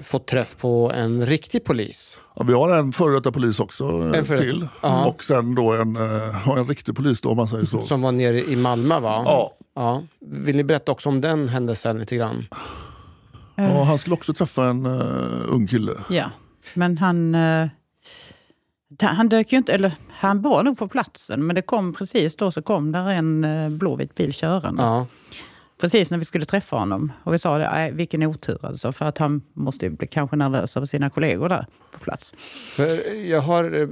fått träff på en riktig polis. Ja, vi har en före detta polis också En före till. Ja. Och sen då en, eh, en riktig polis då om man säger så. Som var nere i Malmö va? Ja. ja. Vill ni berätta också om den händelsen lite grann? Ja, han skulle också träffa en uh, ung kille. Ja, men han, da- han dök ju inte, eller han var nog på platsen, men det kom precis då så kom där en eh, blåvit bil körande. Ja. Precis när vi skulle träffa honom. Och vi sa det, "Nej, vilken otur alltså, för att han måste bli kanske nervös över sina kollegor där på plats. För jag har eh,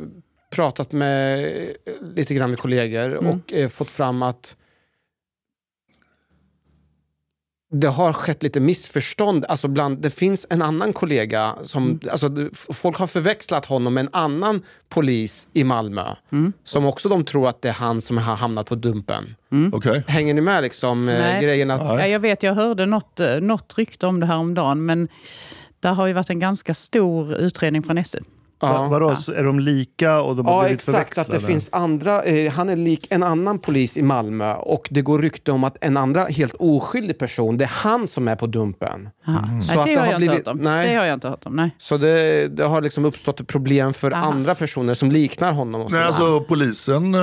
pratat med eh, lite grann med kollegor Mm. och eh, fått fram att det har skett lite missförstånd. Alltså bland, det finns en annan kollega som... Mm. Alltså, folk har förväxlat honom med en annan polis i Malmö. Mm. Som också de tror att det är han som har hamnat på Dumpen. Okej. Hänger ni med liksom, eh, Nej. grejen att... Ja, jag vet, jag hörde något, eh, något rykte om det här om dagen, men där har ju varit en ganska stor utredning från SE. Va- Vadå, så är de lika och de har Ja, blivit exakt. Att det förväxlade? finns andra, eh, han är lik en annan polis i Malmö och det går rykte om att en andra helt oskyldig person, det är han som är på Dumpen. Nej, Så det, att det har jag blivit- inte hört om. nej. Det har jag inte hört om. Nej. Så det, det har liksom uppstått ett problem för Aha. andra personer som liknar honom. Och Nej, alltså polisen, eh,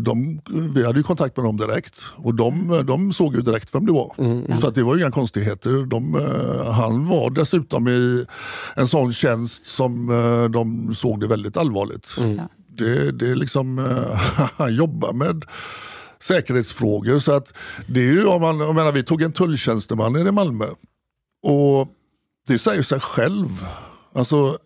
de, vi hade ju kontakt med dem direkt och de, de såg ju direkt vem det var. Så att det var ju inga konstigheter. De, eh, han var dessutom i en sån tjänst som de såg det väldigt allvarligt. Det, det är liksom, eh, han jobbar med säkerhetsfrågor. Så att det är ju, om man, jag menar, vi tog en tulltjänsteman i Malmö och det säger sig själv. Alltså,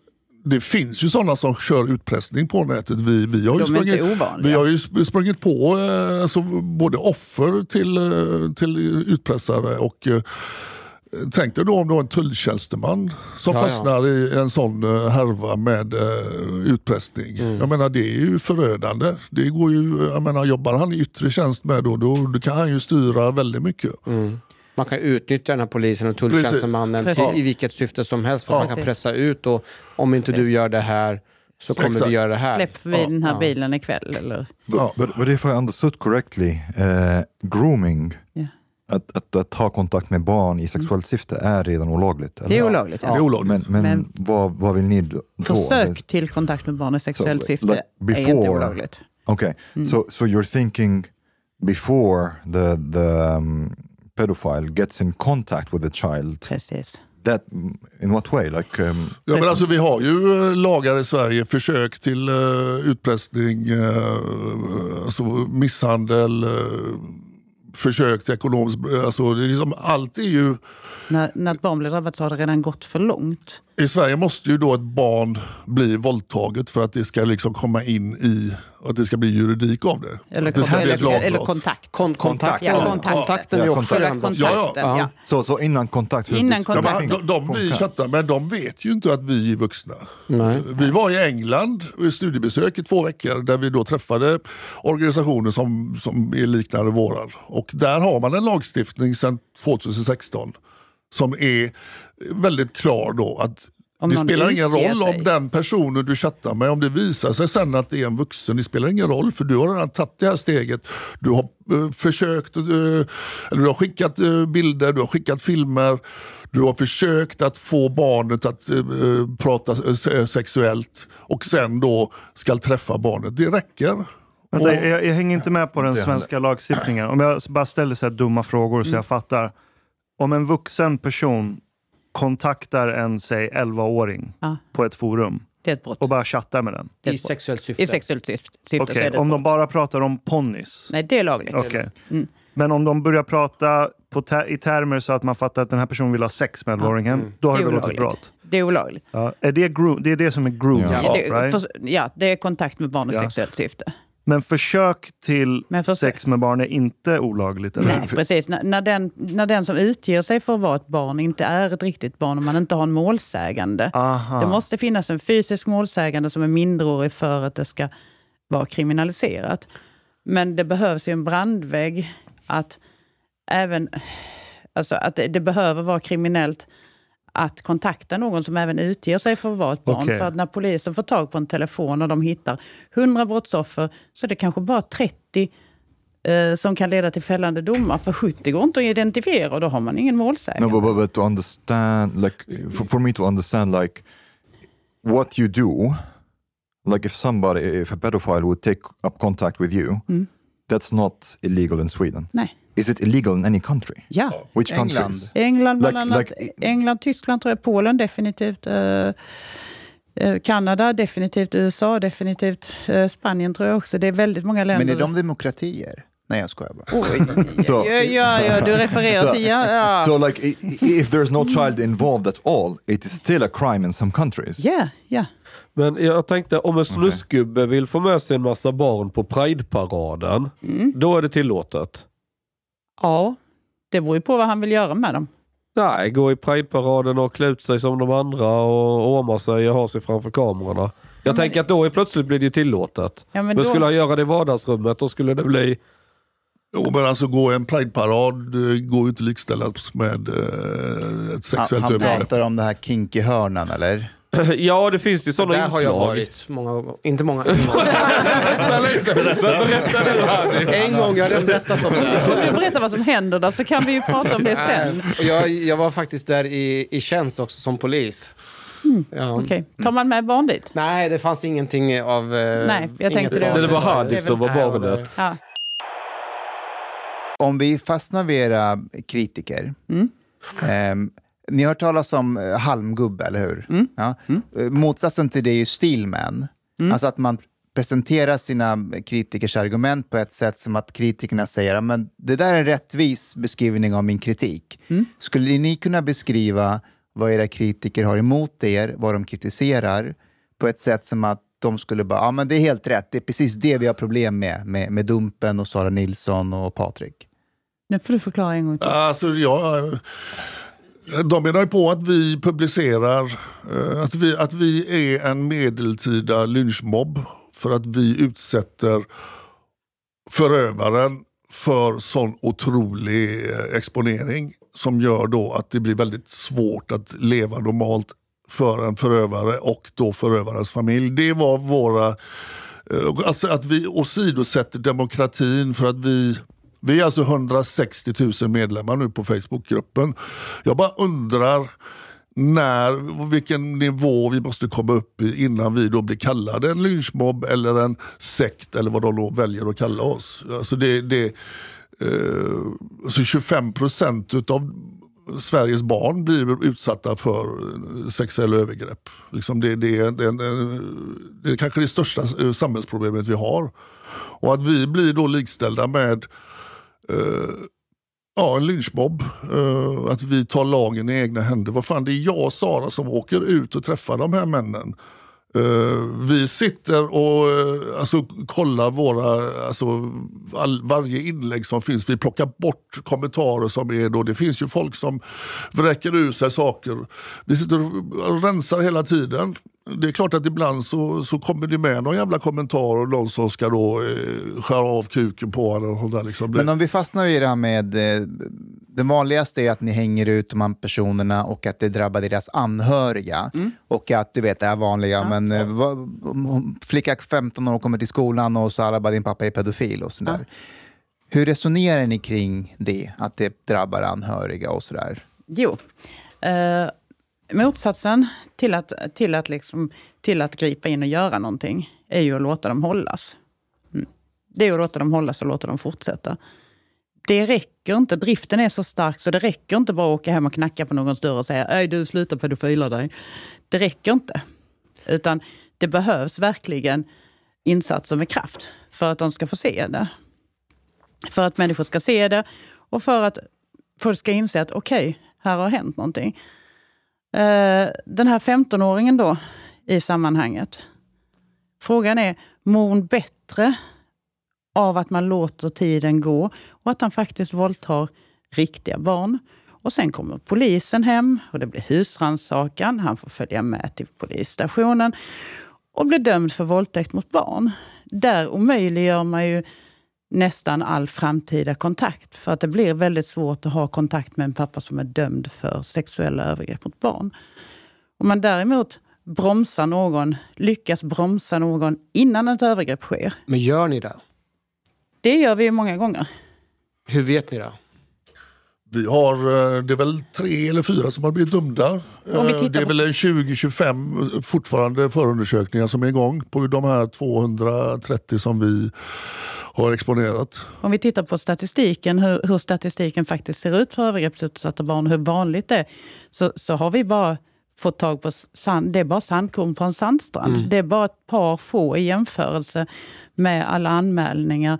det finns ju sådana som kör utpressning på nätet. Vi, vi, har, ju sprungit, vi har ju sp- sprungit på eh, alltså, både offer till, eh, till utpressare och eh, Tänk dig då om du har en tulltjänsteman som Ja, ja. fastnar i en sån eh, härva med eh, utpressning. Mm. Jag menar det är ju förödande. Det går ju, jag menar, jobbar han i yttre tjänst med då, då, då kan han ju styra väldigt mycket. Man kan utnyttja den här polisen och tulltjänstemannen Precis. till, i vilket syfte som helst. För Ja. Man kan pressa ut och om inte du Precis. gör det här så kommer Exakt. vi göra det här. Släpp förbi Ja, den här ja. bilen ikväll. Eller? Ja. But, but if I understood correctly, uh, grooming, Ja. Att, att, att ha kontakt med barn i sexuellt syfte är redan olagligt? eller? Det är olagligt. Ja. är olagligt. Men, men, Men- vad, vad vill ni då? Försök till kontakt med barn i sexuellt So, syfte like är inte before- olagligt. Okay, so so you're thinking before the the um, pedophile gets in contact with the child. Precis. That in what way? Like um, Ja, men alltså, vi har ju eh, lagar i Sverige, försök till uh, utpressning, uh, alltså, misshandel, eh, Försökt ekonomiskt. Alltså, det är liksom, allt är ju... När, när ett barn blir drabbat så har det redan gått för långt. I Sverige måste ju då ett barn bli våldtaget för att det ska liksom komma in i, att det ska bli juridik av det. Eller, det kon- eller, eller kontakt. Kon- kontakt, Ja, ja, kontakt. kontakten är Ja, också brott. kontakten, Ja, ja. so so innan kontakt. Innan Ja, men, de, de vi chattar med, de vet ju inte att vi är vuxna. Nej. Vi var i England i studiebesök i två veckor där vi då träffade organisationer som, som är liknande våran. Och där har man en lagstiftning sedan 2016 som är väldigt klar då att Om det spelar ingen roll sig. om den personen du chattar med, om det visar sig sen att det är en vuxen, det spelar ingen roll för du har redan tagit det här steget. Du har eh, försökt, eh, eller du har skickat eh, bilder, du har skickat filmer, du har försökt att få barnet att prata se- sexuellt och sen då ska träffa barnet. Det räcker. Vänta, Och- jag, jag hänger inte med på den svenska lagstiftningen. Om jag bara ställer så här dumma frågor så jag fattar. Om en vuxen person kontaktar en, säg 11-åring Ja. på ett forum Det är ett brott. och bara chattar med den. Det är I sexuellt syfte. I sexuellt syfte syfte Okej, så är det ett om de bara pratar om ponnys. Nej, det är lagligt. Okej. Mm. Men om de börjar prata på ter- i termer så att man fattar att den här personen vill ha sex med 11-åringen, då har Det begått ett olagligt. brott. Det är olagligt. Ja. Är det, det är det som är grooming, Ja. Right? ja, det är kontakt med barn i Ja. sexuellt syfte. Men försök till Men för- sex med barn är inte olagligt? Eller? Nej, precis. När, när, den, när den som utger sig för att vara ett barn inte är ett riktigt barn och man inte har en målsägande. Aha. Det måste finnas en fysisk målsägande som är minderårig för att det ska vara kriminaliserat. Men det behövs ju en brandvägg att även alltså att det, det behöver vara kriminellt att kontakta någon som även utger sig för att vara ett barn. Okej. För att när polisen får tag på en telefon och de hittar 100 brottsoffer så är det kanske bara 30 eh, som kan leda till fällande domar. För 70 går inte att identifiera och då har man ingen målsägande. No, but, but, but to understand, like, for, for me to understand, like, what you do, like if somebody, if a pedophile would take up contact with you, that's not illegal in Sweden. Nej. Is it illegal in any country? Ja. Which England. countries? England, bland Like- annat. like- England, Tyskland, tror jag, Polen definitivt. Eh, Kanada definitivt, USA definitivt, eh, Spanien tror jag också. Det är väldigt många länder. Men är de demokratier? Nej, jag skojar bara. Oj, So- ja, ja, ja, du refererar So- till... Ja, ja. So, like, if there's no child involved at all, it is still a crime in some countries. ja, ja. Men jag tänkte om en snusgubbe vill få med sig en massa barn på Pride-paraden, Mm. då är det tillåtet. Ja, det beror ju på vad han vill göra med dem. Nej, gå i Pride-paraden och klä ut sig som de andra och orma sig och ha sig framför kamerorna. Jag tänker att då är plötsligt blir det ju tillåtet. Ja, men men då- skulle han göra det i vardagsrummet då skulle det bli... Jo, men alltså gå en prideparad eh, går ju inte likställas med eh, ett Han, sexuellt han övergrepp. pratar om det här kinky-hörnan, eller? Ja, det finns ju sådana Där inslag. har jag varit många gånger. Inte många. En gång, Berätta nu Hanif. en gång jag har redan berättat om det. Om du berättar vad som händer där så kan vi ju prata om det sen. Och Jag, jag var faktiskt där i, i tjänst också som polis. Ja. Okej, tar man med barn dit? Nej, det fanns ingenting av... eh, Nej, jag tänkte det. Det var Hanif som var barnet. Ja. Om vi fastnar vid era kritiker. ehm, ni har hört talas om eh, halmgubbe, eller hur? Ja. Eh, Motsatsen till det är ju steelman. Alltså att man presenterar sina kritikers argument på ett sätt som att kritikerna säger att men det där är en rättvis beskrivning av min kritik. Skulle ni kunna beskriva vad era kritiker har emot er, vad de kritiserar, på ett sätt som att de skulle bara, ja men det är helt rätt, det är precis det vi har problem med, med, med Dumpen och Sara Nilsson och Patrik. Nu får du förklara en gång till. Alltså, ja, eh, de menar ju på att vi publicerar, eh, att vi, att vi är en medeltida lynchmobb för att vi utsätter förövaren för sån otrolig eh, exponering som gör då att det blir väldigt svårt att leva normalt för en förövare och då förövarens familj. Det var våra... Eh, alltså att vi åsidosätter demokratin för att vi vi är alltså 160 000 medlemmar nu på Facebookgruppen. Jag bara undrar när, vilken nivå vi måste komma upp i innan vi då blir kallade en lynchmobb eller en sekt eller vad de då väljer att kalla oss. Alltså det, det, eh, alltså 25 procent utav Sveriges barn blir utsatta för sexuella övergrepp. Liksom det, det, är, det, det är kanske det största eh, samhällsproblemet vi har. Och att vi blir då likställda med eh, Eh, ja, en lynchmobb. Eh, att vi tar lagen i egna händer. Vad fan, det är jag och Sara som åker ut och träffar de här männen. Eh, vi sitter och alltså, kollar våra, alltså, all, varje inlägg som finns. Vi plockar bort kommentarer som är då, det finns ju folk som vräker ur sig saker. Vi sitter och rensar hela tiden. Det är klart att ibland så, så kommer det med någon jävla kommentar och någon som ska då eh, skära av kuken på honom. Där, liksom. Men om vi fastnar i det här med... Eh, den vanligaste är att ni hänger ut de här personerna och att det drabbar deras anhöriga. Och att du vet det här vanliga, men eh, vad, om flicka 15 år kommer till skolan och så alla bara din pappa är pedofil och sådär. Hur resonerar ni kring det, att det drabbar anhöriga och sådär? Jo. Eh, motsatsen till att, till, att liksom, till att gripa in och göra någonting är ju att låta dem hållas. Mm. Det är att låta dem hållas och låta dem fortsätta. Det räcker inte. Driften är så stark så det räcker inte bara att åka hem och knacka på någons dörr och säga Öj, du sluta pedofila dig. Det räcker inte. Utan det behövs verkligen insatser med kraft för att de ska få se det. För att människor ska se det och för att folk ska inse att okej, här har hänt någonting. Eh, den här 15-åringen då i sammanhanget. Frågan är, mår hon bättre av att man låter tiden gå och att han faktiskt våldtar riktiga barn. Och sen kommer polisen hem och det blir husrannsakan. Han får följa med till polisstationen och blir dömd för våldtäkt mot barn. Där omöjliggör man ju nästan all framtida kontakt. För att det blir väldigt svårt att ha kontakt med en pappa som är dömd för sexuella övergrepp mot barn. Om man däremot bromsar någon, lyckas bromsa någon innan ett övergrepp sker. Men gör ni det? Det gör vi många gånger. Hur vet ni det? Vi har, eh, det är väl tre eller fyra som har blivit dömda. Eh, Det är väl en 20-25 fortfarande förundersökningar som är igång på de här 230 som vi har exponerat. Om vi tittar på statistiken, hur, hur statistiken faktiskt ser ut för övergreppsutsatta barn hur vanligt det är, så, så har vi bara fått tag på sand, det är bara sandkorn på en sandstrand. Mm. Det är bara ett par få i jämförelse med alla anmälningar.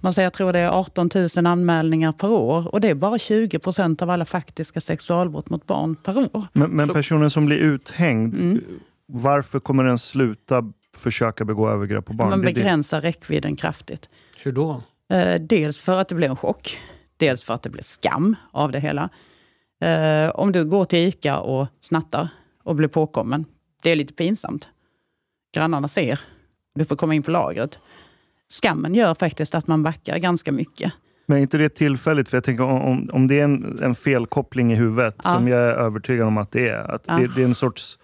Man säger, jag tror det är 18 000 anmälningar per år och det är bara 20 procent av alla faktiska sexualbrott mot barn per år. Men, men personen som blir uthängd, Mm. varför kommer den sluta försöka begå övergrepp på barn? Man begränsar räckvidden kraftigt. Hur då? Eh, dels för att det blir en chock. Dels för att det blir skam av det hela. Eh, om du går till ICA och snattar och blir påkommen. Det är lite pinsamt. Grannarna ser. Du får komma in på lagret. Skammen gör faktiskt att man backar ganska mycket. Men är inte det tillfälligt? För jag tänker om, om, om det är en, en felkoppling i huvudet, Ja. som jag är övertygad om att det är. Att Ja. det, det är en sorts,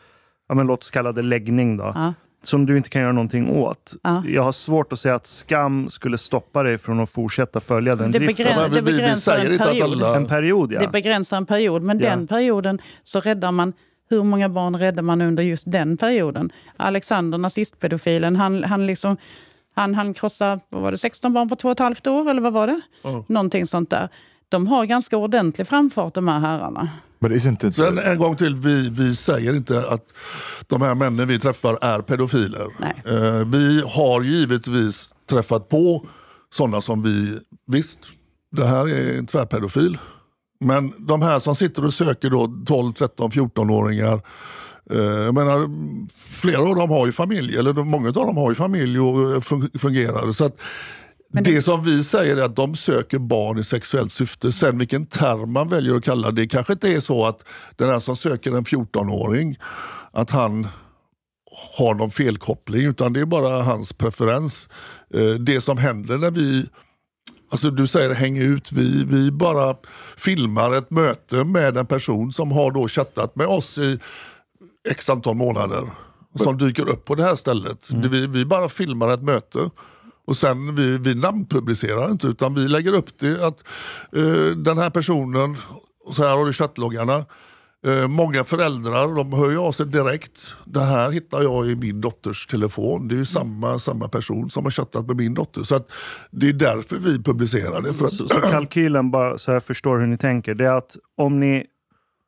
ja, men låt oss kalla det läggning då. Ja. Som du inte kan göra någonting åt. Ja. Jag har svårt att säga att skam skulle stoppa dig från att fortsätta följa den Det, driften. det begränsar en period. En period, ja. Det begränsar en period, men Ja. den perioden så räddar man hur många barn räddar man under just den perioden? Alexander, nazistpedofilen, han, han, liksom, han, han krossade vad var det, 16 barn på två och ett halvt år, eller vad var det? Ja. Någonting sånt där. De har ganska ordentlig framfart de här herrarna. Isn't it... Sen en gång till, vi, vi säger inte att de här männen vi träffar är pedofiler. Eh, vi har givetvis träffat på sådana som vi, visst, det här är en tvärpedofil. Men de här som sitter och söker då 12, 13, 14-åringar. Eh, jag menar, flera av dem har ju familj, eller många av dem har ju familj och eh, fun- fungerar. Så att det som vi säger är att de söker barn i sexuellt syfte. Sen vilken term man väljer att kalla det. kanske inte är så att den här som söker en 14-åring, att han har någon felkoppling utan det är bara hans preferens. Eh, Det som händer när vi Alltså du säger häng ut, vi, vi bara filmar ett möte med en person som har då chattat med oss i x antal månader. Som dyker upp på det här stället. Det- Vi, vi bara filmar ett möte. Och sen vi, vi namnpublicerar inte utan vi lägger upp det att eh, den här personen, och så här har du chattloggarna. Eh, många föräldrar de hör ju av sig direkt. Det här hittar jag i min dotters telefon. Det är ju samma, samma person som har chattat med min dotter. Så att det är därför vi publicerar det. För att, Så, så kalkylen, bara så jag förstår hur ni tänker, det är att om ni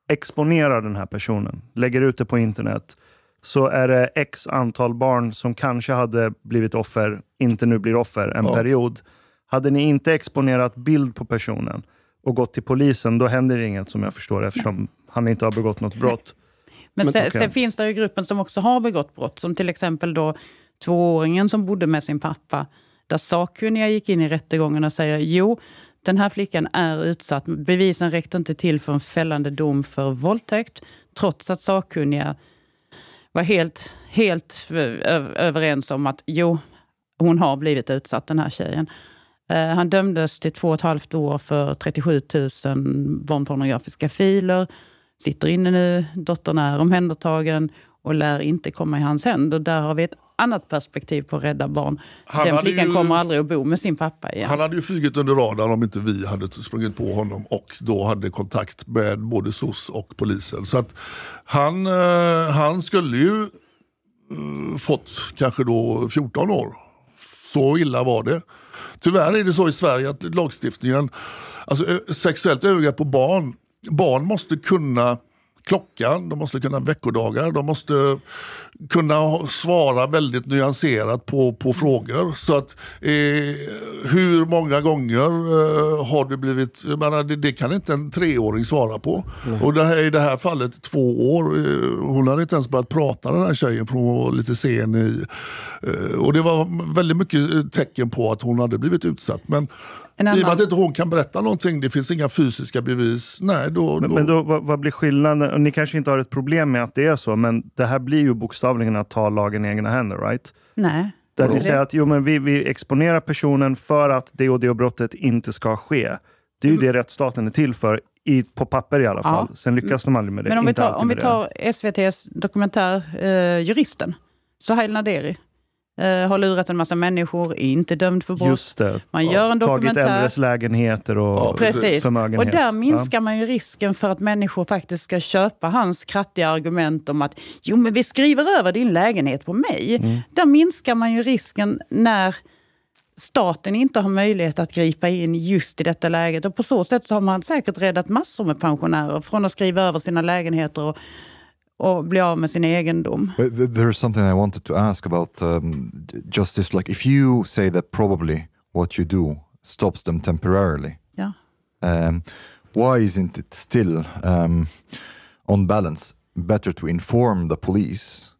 exponerar den här personen, lägger ut det på internet, så är det x antal barn som kanske hade blivit offer, inte nu blir offer, en Ja. period. Hade ni inte exponerat bild på personen och gått till polisen, då händer det inget som jag förstår eftersom han inte har begått något brott. Men, sen, okej. sen finns det ju gruppen som också har begått brott. Som till exempel då tvååringen som bodde med sin pappa. Där sakkunniga gick in i rättegången och säger jo, den här flickan är utsatt. Bevisen räckte inte till för en fällande dom för våldtäkt. Trots att sakkunniga var helt, helt överens om att jo, hon har blivit utsatt den här tjejen. Eh, han dömdes till två och ett halvt år för 37 000 barnpornografiska filer. Sitter inne nu, dottern är omhändertagen och lär inte komma i hans händer. Där har vi ett annat perspektiv på att rädda barn. Han Den hade flickan ju- kommer aldrig att bo med sin pappa igen. Han hade ju flugit under radarn om inte vi hade sprungit på honom och då hade kontakt med både SOS och polisen. Så att han, eh, han skulle ju eh, fått kanske då 14 år. Så illa var det. Tyvärr är det så i Sverige att lagstiftningen, alltså ö- sexuellt övergrepp på barn, barn måste kunna klockan, de måste kunna veckodagar, de måste kunna svara väldigt nyanserat på, på frågor. Så att eh, hur många gånger eh, har det blivit, menar, det, det kan inte en treåring svara på. Och det här, i det här fallet två år, eh, hon hade inte ens börjat prata den här tjejen för hon var lite sen i. eh, och det var väldigt mycket tecken på att hon hade blivit utsatt. Men En i och med annan- att inte hon kan berätta någonting, det finns inga fysiska bevis, nej då... Men, men då, vad, vad blir skillnaden? Och ni kanske inte har ett problem med att det är så, men det här blir ju bokstavligen att ta lagen i egna händer, right? Nej. Där ni säger att jo, men vi, vi exponerar personen för att det och det brottet inte ska ske. Det är Mm. ju det rättsstaten är till för, i, på papper i alla fall. Sen lyckas de aldrig med det. Men om vi tar, om vi tar SVTs dokumentär eh, Juristen. Suhail Naderi eh, har lurat en massa människor, är inte dömd för brott. Just det. Man gör en Tagit dokumentär. äldres lägenheter och Precis. förmögenhet. Och där Ja. minskar man ju risken för att människor faktiskt ska köpa hans krattiga argument om att jo men vi skriver över din lägenhet på mig. Mm. Där minskar man ju risken när staten inte har möjlighet att gripa in just i detta läget. Och på så sätt så har man säkert räddat massor med pensionärer från att skriva över sina lägenheter och, och bli av med sin egendom. But th- there's something I wanted to ask about um, d- justice. Like, if you say that probably what you do stops them temporarily, Ja. um, why isn't it still, um, on balance, better to inform the police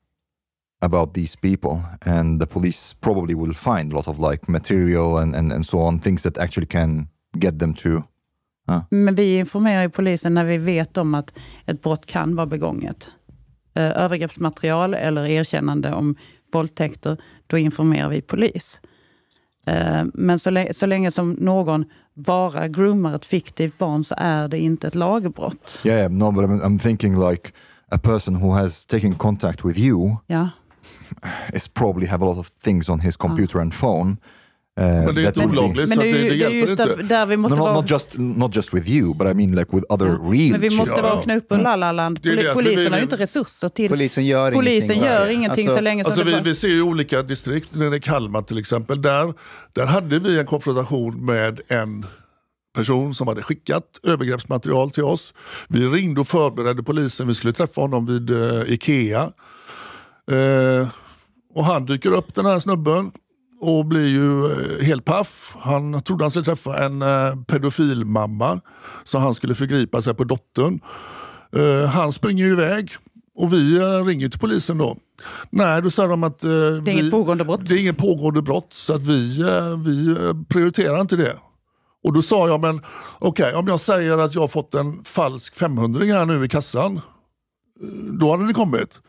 about these people, and the police probably will find a lot of like material and, and, and so on, things that actually can get them to. Men vi informerar ju polisen när vi vet om att ett brott kan vara begånget. Eh, Övergreppsmaterial eller erkännande om våldtäkter, då informerar vi polis. Eh, Men så, lä- så länge som någon bara groomar ett fiktivt barn så är det inte ett lagbrott. Yeah, yeah, no, but I'm, I'm thinking like a person who has taken contact with you Ja. is probably have a lot of things on his computer and phone. Uh, Men det är inte olagligt Men så det det, det hjälper just inte. där, där vi måste no, vara... not just not just with you, but I mean like with other real Men vi måste children. vara knuppen la-la-land. Det är Poli- Polisen har ju inte resurser till... Polisen gör Polisen ingenting. gör ingenting Alltså- så länge som Alltså det vi, bara... vi ser ju olika distrikt, nere i Kalmar till exempel, där, där hade vi en konfrontation med en person som hade skickat övergreppsmaterial till oss. Vi ringde och förberedde polisen, vi skulle träffa honom vid eh, Ikea. Eh, och han dyker upp den här snubben och blir ju eh, helt paff. Han trodde han skulle träffa en eh, pedofilmamma så han skulle förgripa sig på dottern. Eh, han springer ju iväg och vi ringer till polisen då. Nej, då säger de att Det är vi, inget pågående brott. det är inget pågående brott så att vi, vi prioriterar inte det. Och då sa jag, men okej om jag säger att jag fått en falsk 500 här nu i kassan, då hade ni kommit.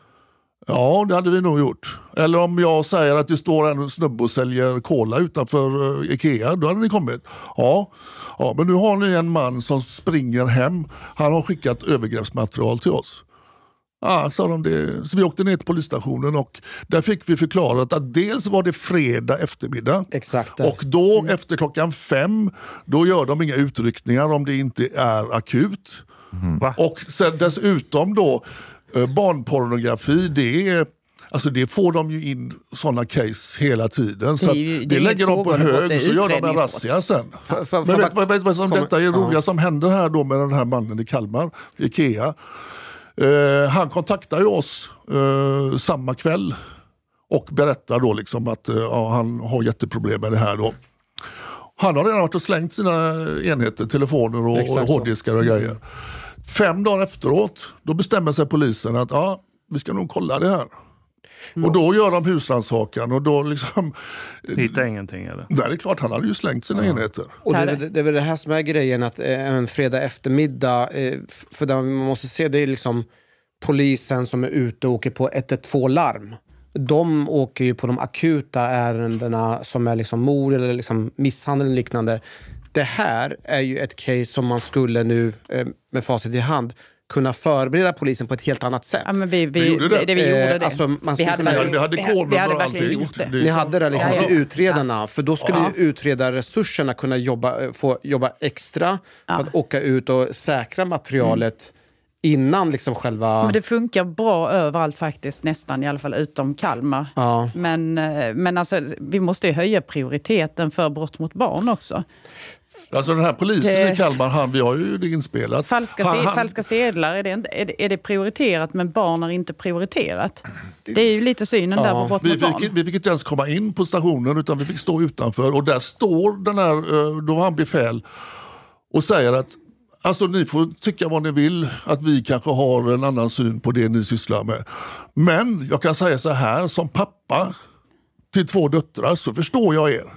Ja, det hade vi nog gjort. Eller om jag säger att det står en snubbe och säljer cola utanför eh, Ikea, då hade ni kommit. Ja, ja, men nu har ni en man som springer hem. Han har skickat övergreppsmaterial till oss. Ja, sa de det. Så vi åkte ner till polisstationen och där fick vi förklarat att dels var det fredag eftermiddag Exakt. och då efter klockan fem, då gör de inga utryckningar om det inte är akut. Va? Och sen dessutom då, barnpornografi, det är Alltså det får de ju in sådana case hela tiden. Så Det ju- det det lägger de på hög så gör de en razzia sen. För- för- Men för- vet, vet, vet vad som kommer- detta är ja. roliga som händer här då med den här mannen i Kalmar, Ikea. Eh, han kontaktar ju oss eh, samma kväll och berättar då liksom att eh, ja, han har jätteproblem med det här. Då. Han har redan varit och slängt sina enheter, telefoner och, Exakt och hårddiskar och grejer. Fem dagar efteråt, då bestämmer sig polisen att ja, vi ska nog kolla det här. Och då gör de husrannsakan och då liksom... Hitta ingenting eller? Nej, det är klart, han hade ju slängt sina enheter. Och det, Här- det, det är väl det här som är grejen, att eh, en fredag eftermiddag, eh, för det man måste se det är liksom polisen som är ute och åker på 112-larm. De åker ju på de akuta ärendena som är liksom mord eller liksom misshandel eller liknande. Det här är ju ett case som man skulle nu, eh, med facit i hand, kunna förbereda polisen på ett helt annat sätt. Ja, men vi, vi, Vi gjorde det. det. vi Eh, gjorde det. alltså, man vi hade, kunna- verkligen- Vi hade hade och allting. gjort det. Ni hade det liksom Ja, ja. till utredarna, för då skulle Ja. ju utredarresurserna kunna jobba, eh, få jobba extra för att åka ut och säkra materialet innan liksom själva... Men det funkar bra överallt faktiskt, nästan i alla fall utom Kalmar. Ja. Men, eh, men alltså, vi måste ju höja prioriteten för brott mot barn också. Alltså den här polisen Det- i Kalmar, han, vi har ju det inspelat. Falska, han, se, han, falska sedlar, är det, inte, är, det, är det prioriterat men barn är inte prioriterat? Det är ju lite synen där på brott vi, mot barn. fick, vi fick inte ens komma in på stationen utan vi fick stå utanför och där står den här, eh, då har han befäl och säger att Alltså ni får tycka vad ni vill, att vi kanske har en annan syn på det ni sysslar med. Men jag kan säga så här, som pappa till två döttrar så förstår jag er.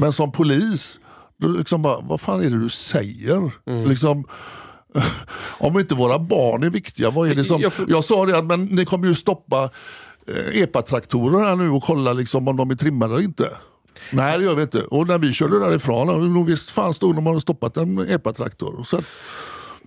Men som polis, då liksom bara, vad fan är det du säger? Liksom, om inte våra barn är viktiga, vad är det som... Jag sa det att men ni kommer ju stoppa eh, epatraktorer här nu och kolla liksom om de är trimmade eller inte. Nej det gör vi inte. Och när vi körde därifrån, nog visst fan stod de hade stoppat en epatraktor. Så att,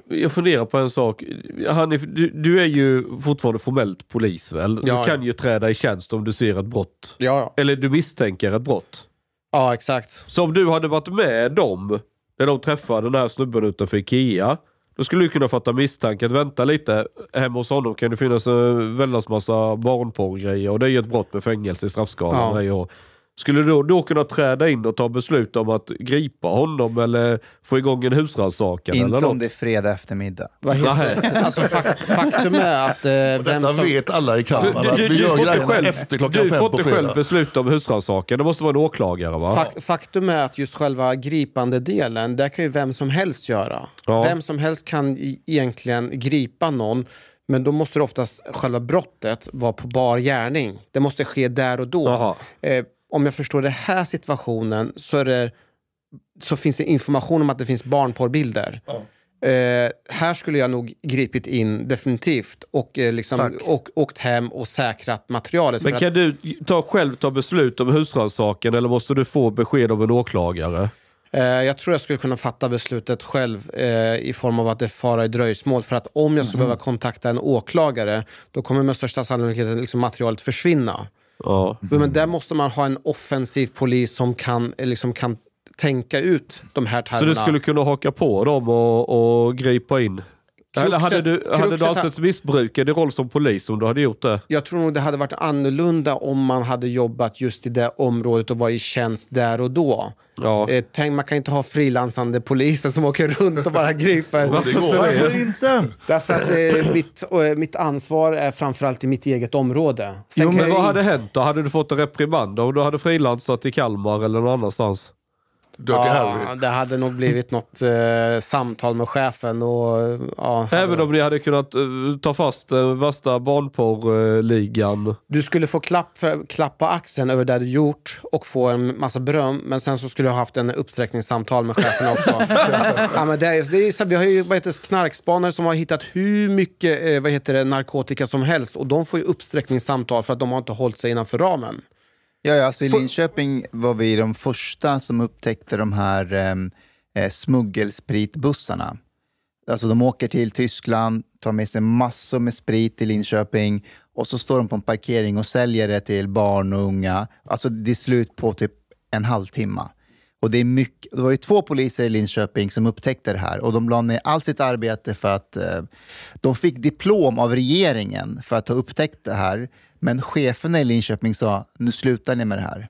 Jag funderar på en sak. Hanif, du, du är ju fortfarande formellt polis väl? Ja, du kan ju träda i tjänst om du ser ett brott. Ja, ja. Eller du misstänker ett brott. ja, exakt. Så om du hade varit med dem när de träffade den här snubben utanför Ikea. Då skulle du kunna fatta misstanke att vänta lite. Hemma hos honom kan det finnas en väldans massa barnporrgrejer och det är ju ett brott med fängelse i straffskalan. Ja. Ja. Och skulle du då, då kunna träda in och ta beslut om att gripa honom eller få igång en husrannsakan? eller Inte något? om det är fredag eftermiddag. Vad heter, alltså, fak, faktum är att eh, vem detta som... vet alla i Kalmar, Du, att du, vi du gör grejerna själv, efter klockan du fem får inte själv besluta om husrannsakan. Det måste vara en åklagare va? Fak- Faktum är att just själva gripande delen, det kan ju vem som helst göra. Ja. Vem som helst kan egentligen gripa någon, men då måste det oftast själva brottet vara på bar gärning. Det måste ske där och då. Eh, om jag förstår den här situationen så, är det, så finns det information om att det finns barnporrbilder. Eh, här skulle jag nog gripit in definitivt och, eh, liksom, Tack. och åkt hem och säkrat materialet. Men kan att, du ta, själv ta beslut om husrannsakan eller måste du få besked av en åklagare? eh, jag tror jag skulle kunna fatta beslutet själv eh, i form av att det fara i dröjsmål. För att om jag skulle behöva kontakta en åklagare, då kommer med största sannolikhet liksom materialet försvinna. Ja. Men där måste man ha en offensiv polis som kan, liksom, kan tänka ut de här Så termerna. du skulle kunna haka på dem och, och gripa in? Eller hade du, hade du kruxet- ansetts missbruka i din roll som polis om du hade gjort det? Jag tror nog det hade varit annorlunda om man hade jobbat just i det området och var i tjänst där och då. Ja. Eh, tänk, man kan inte ha frilansande poliser som åker runt och bara griper. Varför inte? Därför att eh, mitt, eh, mitt ansvar är framförallt i mitt eget område. Sen Jo, men vad in- hade hänt då? Hade du fått en reprimand om du hade frilansat i Kalmar eller någon annanstans? Dirty Ja, Harry. det hade nog blivit något eh, samtal med chefen och ja, Även om ni hade kunnat eh, ta fast den värsta barnporrligan. Du skulle få klapp, för, klapp på axeln över det du gjort och få en massa beröm, men sen så skulle du ha haft en uppsträckningssamtal med chefen också. ja, men det är, det är, så- vi har ju vad heter, knarkspanare som har hittat hur mycket eh, vad heter det, narkotika som helst och de får ju uppsträckningssamtal för att de har inte hållit sig innanför ramen. Ja, ja, alltså I Linköping var vi de första som upptäckte de här ehm, eh, smuggelspritbussarna. Alltså de åker till Tyskland, tar med sig massor med sprit till Linköping och så står de på en parkering och säljer det till barn och unga. Alltså det är slut på typ en halvtimme. Och det, är mycket, det var ju två poliser i Linköping som upptäckte det här och de la ner allt sitt arbete för att eh, de fick diplom av regeringen för att ha upptäckt det här. Men cheferna i Linköping sa, nu slutar ni med det här.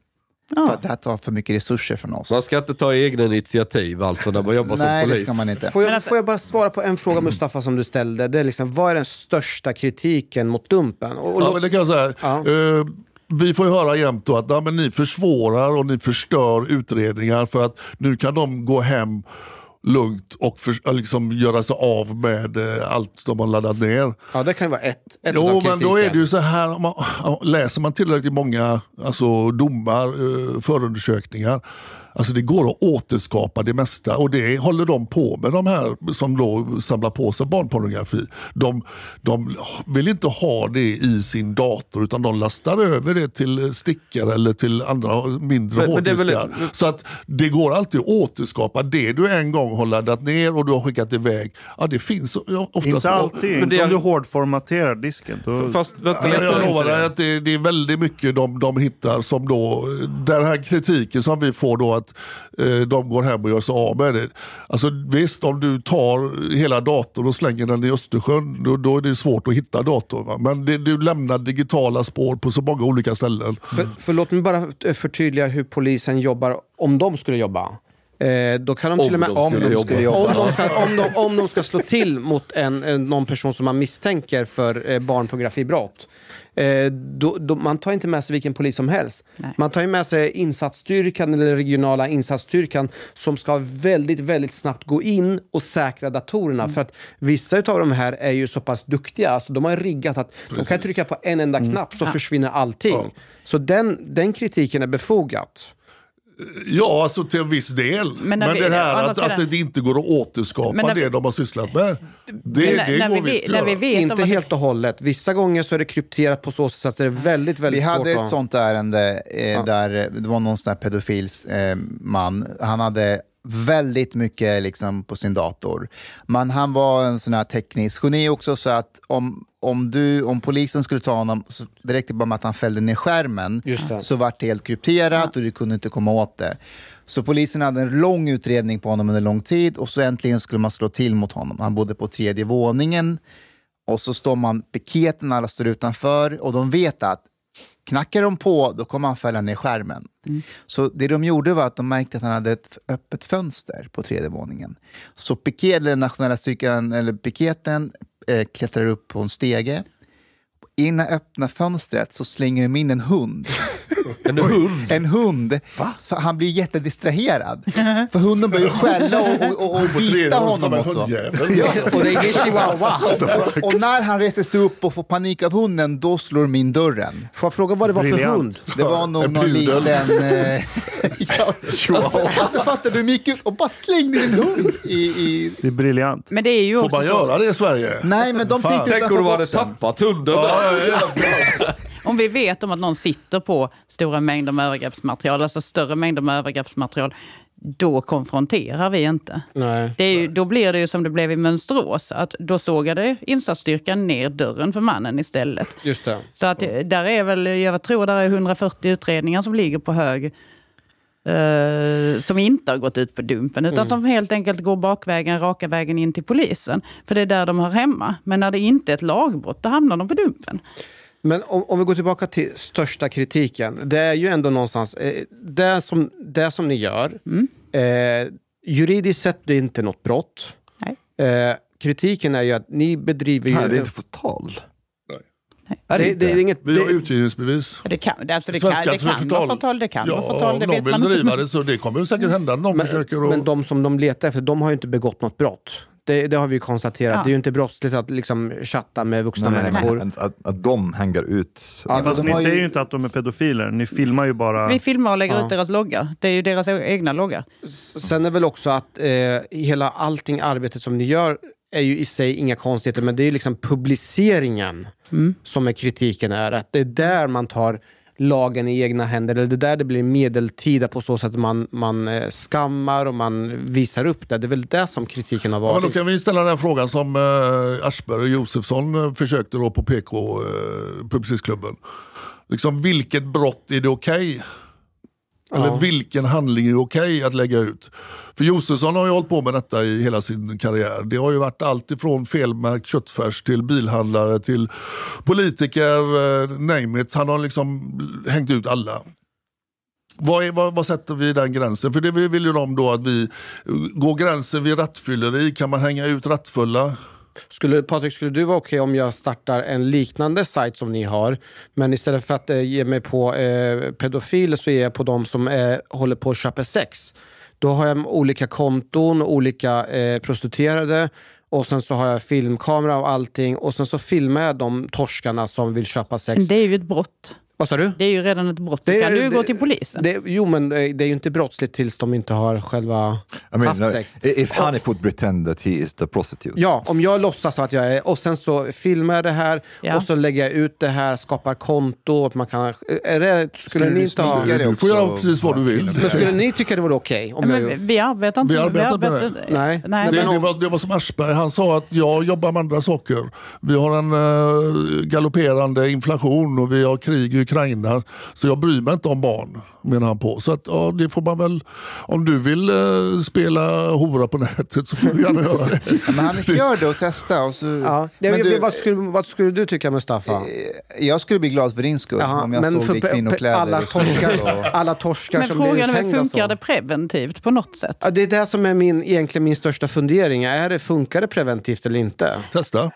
För att det här tar för mycket resurser från oss. Man ska inte ta egna initiativ alltså när man jobbar Nej, som det polis. ska man inte. Får jag, får jag bara svara på en fråga Mustafa som du ställde? Det är liksom, vad är den största kritiken mot Dumpen? Och, och Ja, men det kan jag säga. Ja. Eh, vi får ju höra jämt då att ja, men ni försvårar och ni förstör utredningar för att nu kan de gå hem lugnt och för, liksom göra sig av med eh, allt de har laddat ner. ja, det kan ju vara ett, ett Jo, men då är det ju så här, man, läser man tillräckligt många alltså, domar, eh, förundersökningar, alltså det går att återskapa det mesta och det håller de på med, de här som då samlar på sig barnpornografi. De, de vill inte ha det i sin dator utan de lastar över det till stickor eller till andra mindre Men- men det är väl- hårddiskar. Så att det går alltid att återskapa det du en gång har laddat ner och du har skickat iväg. Ja, det finns ja, oftast Inte alltid. Men det är- om du hårdformaterar disken. Då... Fast vänta Ja, jag lovar dig det. att det, det är väldigt mycket de, de hittar som då, den här kritiken som vi får då att eh, de går hem och gör sig av med det. Alltså, visst, om du tar hela datorn och slänger den i Östersjön, då, då är det svårt att hitta datorn. Va? Men det, du lämnar digitala spår på så många olika ställen. För, för låt mig bara förtydliga hur polisen jobbar om de skulle jobba. Eh, då kan de Om till och med, de om, de jobba. skulle jobba. Om, de ska, om, de, om de ska slå till mot en, en, någon person som man misstänker för eh, barnpornografibrott. Eh, då, då, man tar inte med sig vilken polis som helst. Man tar ju med sig insatsstyrkan eller regionala insatsstyrkan som ska väldigt, väldigt snabbt gå in och säkra datorerna. För att vissa av de här är ju så pass duktiga, alltså de har riggat att de kan trycka på en enda knapp så försvinner allting. Så den, den kritiken är befogad. Ja, alltså till en viss del. Men Men, vi- det här att, att det inte går att återskapa Men när vi- det de har sysslat med. Det, Men när- det när går vi visst när vi vet Inte att- helt och hållet. Vissa gånger så är det krypterat på så sätt att det är väldigt, väldigt Vi svårt hade ett att... sånt ärende eh, där eh, det var någon sån här pedofils eh, man. Han hade väldigt mycket liksom, på sin dator. Men han var en sån här teknisk geni också så att om, om, du, om polisen skulle ta honom, så räckte bara med att han fällde ner skärmen så vart det helt krypterat och du kunde inte komma åt det. Så polisen hade en lång utredning på honom under lång tid och så äntligen skulle man slå till mot honom. Han bodde på tredje våningen och så står man piketen, alla står utanför och de vet att knackar de på, då kommer han fälla ner skärmen. Så det de gjorde var att de märkte att han hade ett öppet fönster på tredje våningen. Så piket, eller nationella styrkan, eller piketen eh, klättrar upp på en stege. I det öppna fönstret så slänger de in en hund. En hund? En hund. Så han blir jättedistraherad. För hunden börjar skälla och, och, och, och bita honom hundjävel. Ja, och det är chihuahua. Och när han reser sig upp och får panik av hunden, då slår de in dörren. Får jag fråga vad det var för hund? Det var nog någon liten... Eh, ja, alltså, alltså fattar du, de gick ut och bara slängde in en hund i... i Det är briljant. Men det är ju Får också man göra det i Sverige? nej, men de tänkte Tänk om du hade tappat hunden. Ja, ja, ja. om vi vet om att någon sitter på stora mängder med övergreppsmaterial, alltså större mängder med övergreppsmaterial, då konfronterar vi inte. Nej. Det är ju, då blir det ju som det blev i Mönsterås, att då sågade insatsstyrkan ner dörren för mannen istället. Just det. Så att eh, där är väl, jag tror där är 140 utredningar som ligger på hög. eh, som inte har gått ut på Dumpen, utan som helt enkelt går bakvägen, raka vägen in till polisen. För det är där de hör hemma. Men när det inte är ett lagbrott, då hamnar de på Dumpen. Men om, om vi går tillbaka till största kritiken. Det är ju ändå någonstans, eh, det, som, det som ni gör, eh, juridiskt sett det är inte något brott. Nej. Eh, kritiken är ju att ni bedriver ju... Nej, det är inte förtal. det, det, det är inget... Vi har Det, utgivningsbevis. Det kan, alltså det kan, det kan vara förtal, det kan ja, vara förtal, det om någon vill driva det så det kommer säkert hända någon försöker att... men de som de letar efter, de har ju inte begått något brott. Det, det har vi ju konstaterat. Ja. Det är ju inte brottsligt att liksom chatta med vuxna Nej, nej, människor. nej. Att, att, att de hänger ut. Alltså, Fast de ni ju- säger ju inte att de är pedofiler, ni filmar ju bara... Vi filmar och lägger Ja. ut deras loggar. Det är ju deras egna loggar. S- Sen är väl också att eh, hela allting arbetet som ni gör är ju i sig inga konstigheter, men det är liksom publiceringen som är kritiken är. Att det är där man tar lagen i egna händer, eller det är där det blir medeltida på så sätt att man, man eh, skammar och man visar upp det. Det är väl det som kritiken har Ja, men varit. då kan vi ställa den frågan som eh, Aschberg och Josefsson eh, försökte då på PK, eh, Publicistklubben. Liksom, vilket brott är det okej? Eller Ja. vilken handling är okej att lägga ut? För Josefsson har ju hållit på med detta i hela sin karriär. Det har ju varit allt ifrån felmärkt köttfärs till bilhandlare till politiker, eh, name it. Han har liksom hängt ut alla. Vad, är, vad, vad sätter vi den gränsen? För det vill vill ju de då att vi går gränsen vid rattfylleri. Kan man hänga ut rattfulla? Skulle, Patrik, skulle du vara okej om jag startar en liknande sajt som ni har, men istället för att eh, ge mig på eh, pedofiler så ger jag på de som eh, håller på att köpa sex. Då har jag olika konton, olika eh, prostituerade och sen så har jag filmkamera och allting och sen så filmar jag de torskarna som vill köpa sex. Men det är ju ett brott. Vad sa du? Det är ju redan ett brott. Det Det är- kan du det- gå till polisen. Det, jo, men eh, det är ju inte brottsligt tills de inte har själva I mean, haft no, sex. if Hanif would pretend that he is the prostitute. Ja, om jag låtsas att jag är, och sen så filmar jag det här Ja. och så lägger jag ut det här, skapar konto. Att man kan, är det, skulle ni inte ha... det Du får göra precis vad du vill. Men skulle ni tycka det vore okej? om Ja, vi, arbetar inte Vi arbetar med det. Nej. Nej, Det, men, det, var, det var som Aschberg, han sa att jag jobbar med andra saker. Vi har en uh, galopperande inflation och vi har krig i Ukraina. Så jag bryr mig inte om barn, menar han på. Så att, ja, det får man väl, om du vill eh, spela hora på nätet så får du gärna göra det. Ja, men Hanif, gör det och testa. Och så... Ja. Men Men du- vad, skulle, vad skulle du tycka Mustafa? Jag skulle bli glad för din skull Jaha, om jag men såg för dig i kvinnokläder. alla torskar, och- alla torskar Men som blir frågan är, uthängda funkar så. det preventivt på något sätt? Ja, det är det som är min, egentligen min största fundering. Är det, funkar det preventivt eller inte? Testa.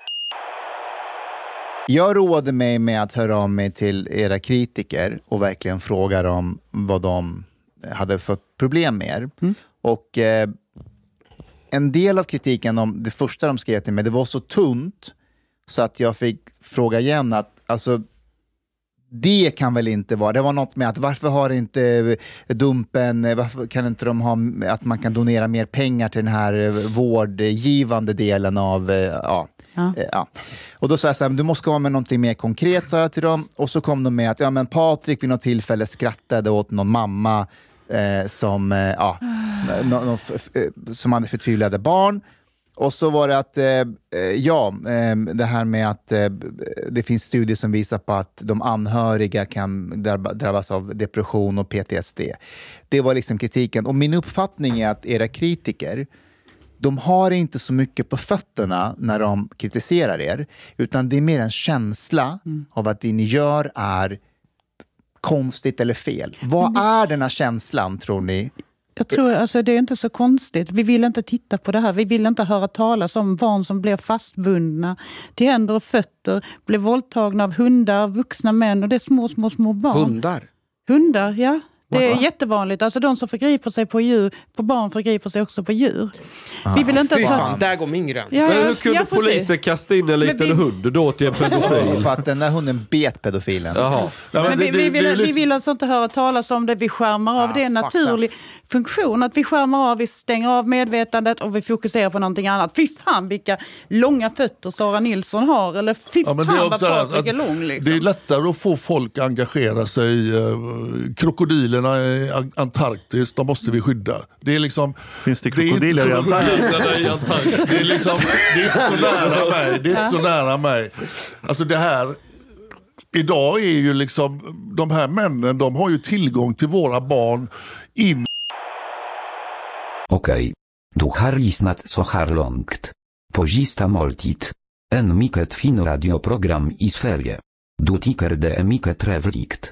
Jag roade mig med att höra av mig till era kritiker och verkligen fråga dem vad de hade för problem med er. Och eh, en del av kritiken, om det första de skrev till mig, det var så tunt så att jag fick fråga igen att alltså, det kan väl inte vara, det var något med att varför har inte Dumpen, varför kan inte de ha, att man kan donera mer pengar till den här eh, vårdgivande delen av, eh, ja, Ja. Eh, ja. Och då sa jag så här, du måste komma med någonting mer konkret, sa jag till dem. Och så kom de med att ja, men Patrik vid något tillfälle skrattade åt någon mamma eh, som, eh, ja, no, no, eh, som hade förtvivlade barn. Och så var det att, eh, eh ja, eh, det här med att eh, det finns studier som visar på att de anhöriga kan drabbas av depression och PTSD. Det var liksom kritiken. Och min uppfattning är att era kritiker, de har inte så mycket på fötterna när de kritiserar er, utan det är mer en känsla av att det ni gör är konstigt eller fel. Vad är den här känslan, tror ni? Jag tror alltså det är inte så konstigt. Vi vill inte titta på det här. Vi vill inte höra talas om barn som blir fastbundna till händer och fötter, blir våldtagna av hundar, vuxna män och det är små, små, små barn. Hundar? Hundar, ja. Det är jättevanligt. Alltså de som förgriper sig på djur, på barn förgriper sig också på djur. Vi vill inte Fy fan, där går min gräns. Ja, Men hur kunde ja, polisen kasta in en liten vi- hund då till en pedofil? För att den där hunden bet pedofilen. Jaha. Ja, Men vi, vill, vi vill alltså inte höra talas om det. Vi skärmar av. Ah, det är en naturlig funktion. Att vi skärmar av, vi stänger av medvetandet och vi fokuserar på någonting annat. Fy fan vilka långa fötter Sara Nilsson har. Eller fy fan det är vad Patrik är lång. Liksom. Det är lättare att få folk att engagera sig i eh, krokodilerna i An- Antarktis, de måste vi skydda. Det är liksom... Finns det är inte krokodiler i så- Antarktis? Krokodilerna i Antarktis. Det är, liksom, det är inte så nära mig. Det är inte så nära mig. Alltså det här... Idag är ju liksom, de här männen, de har ju tillgång till våra barn in Okej. Du har lyssnat så här långt. På sista måltid. En mycket fin radioprogram i Sverige. Du tycker det är mycket trevligt.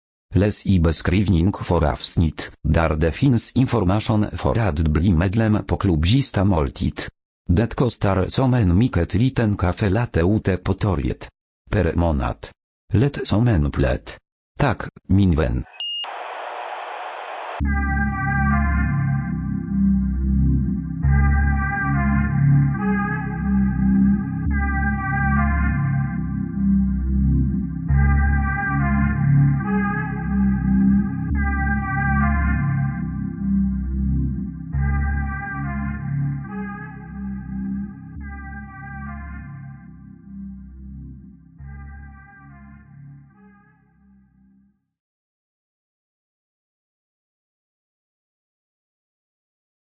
helt. Läs i beskrivning för avsnitt, där det finns information för att bli medlem på klubbista måltid. Det kostar som en mycket liten kaffe latte ute på torget. Per månad. Lätt som en plätt. Tak, min vän.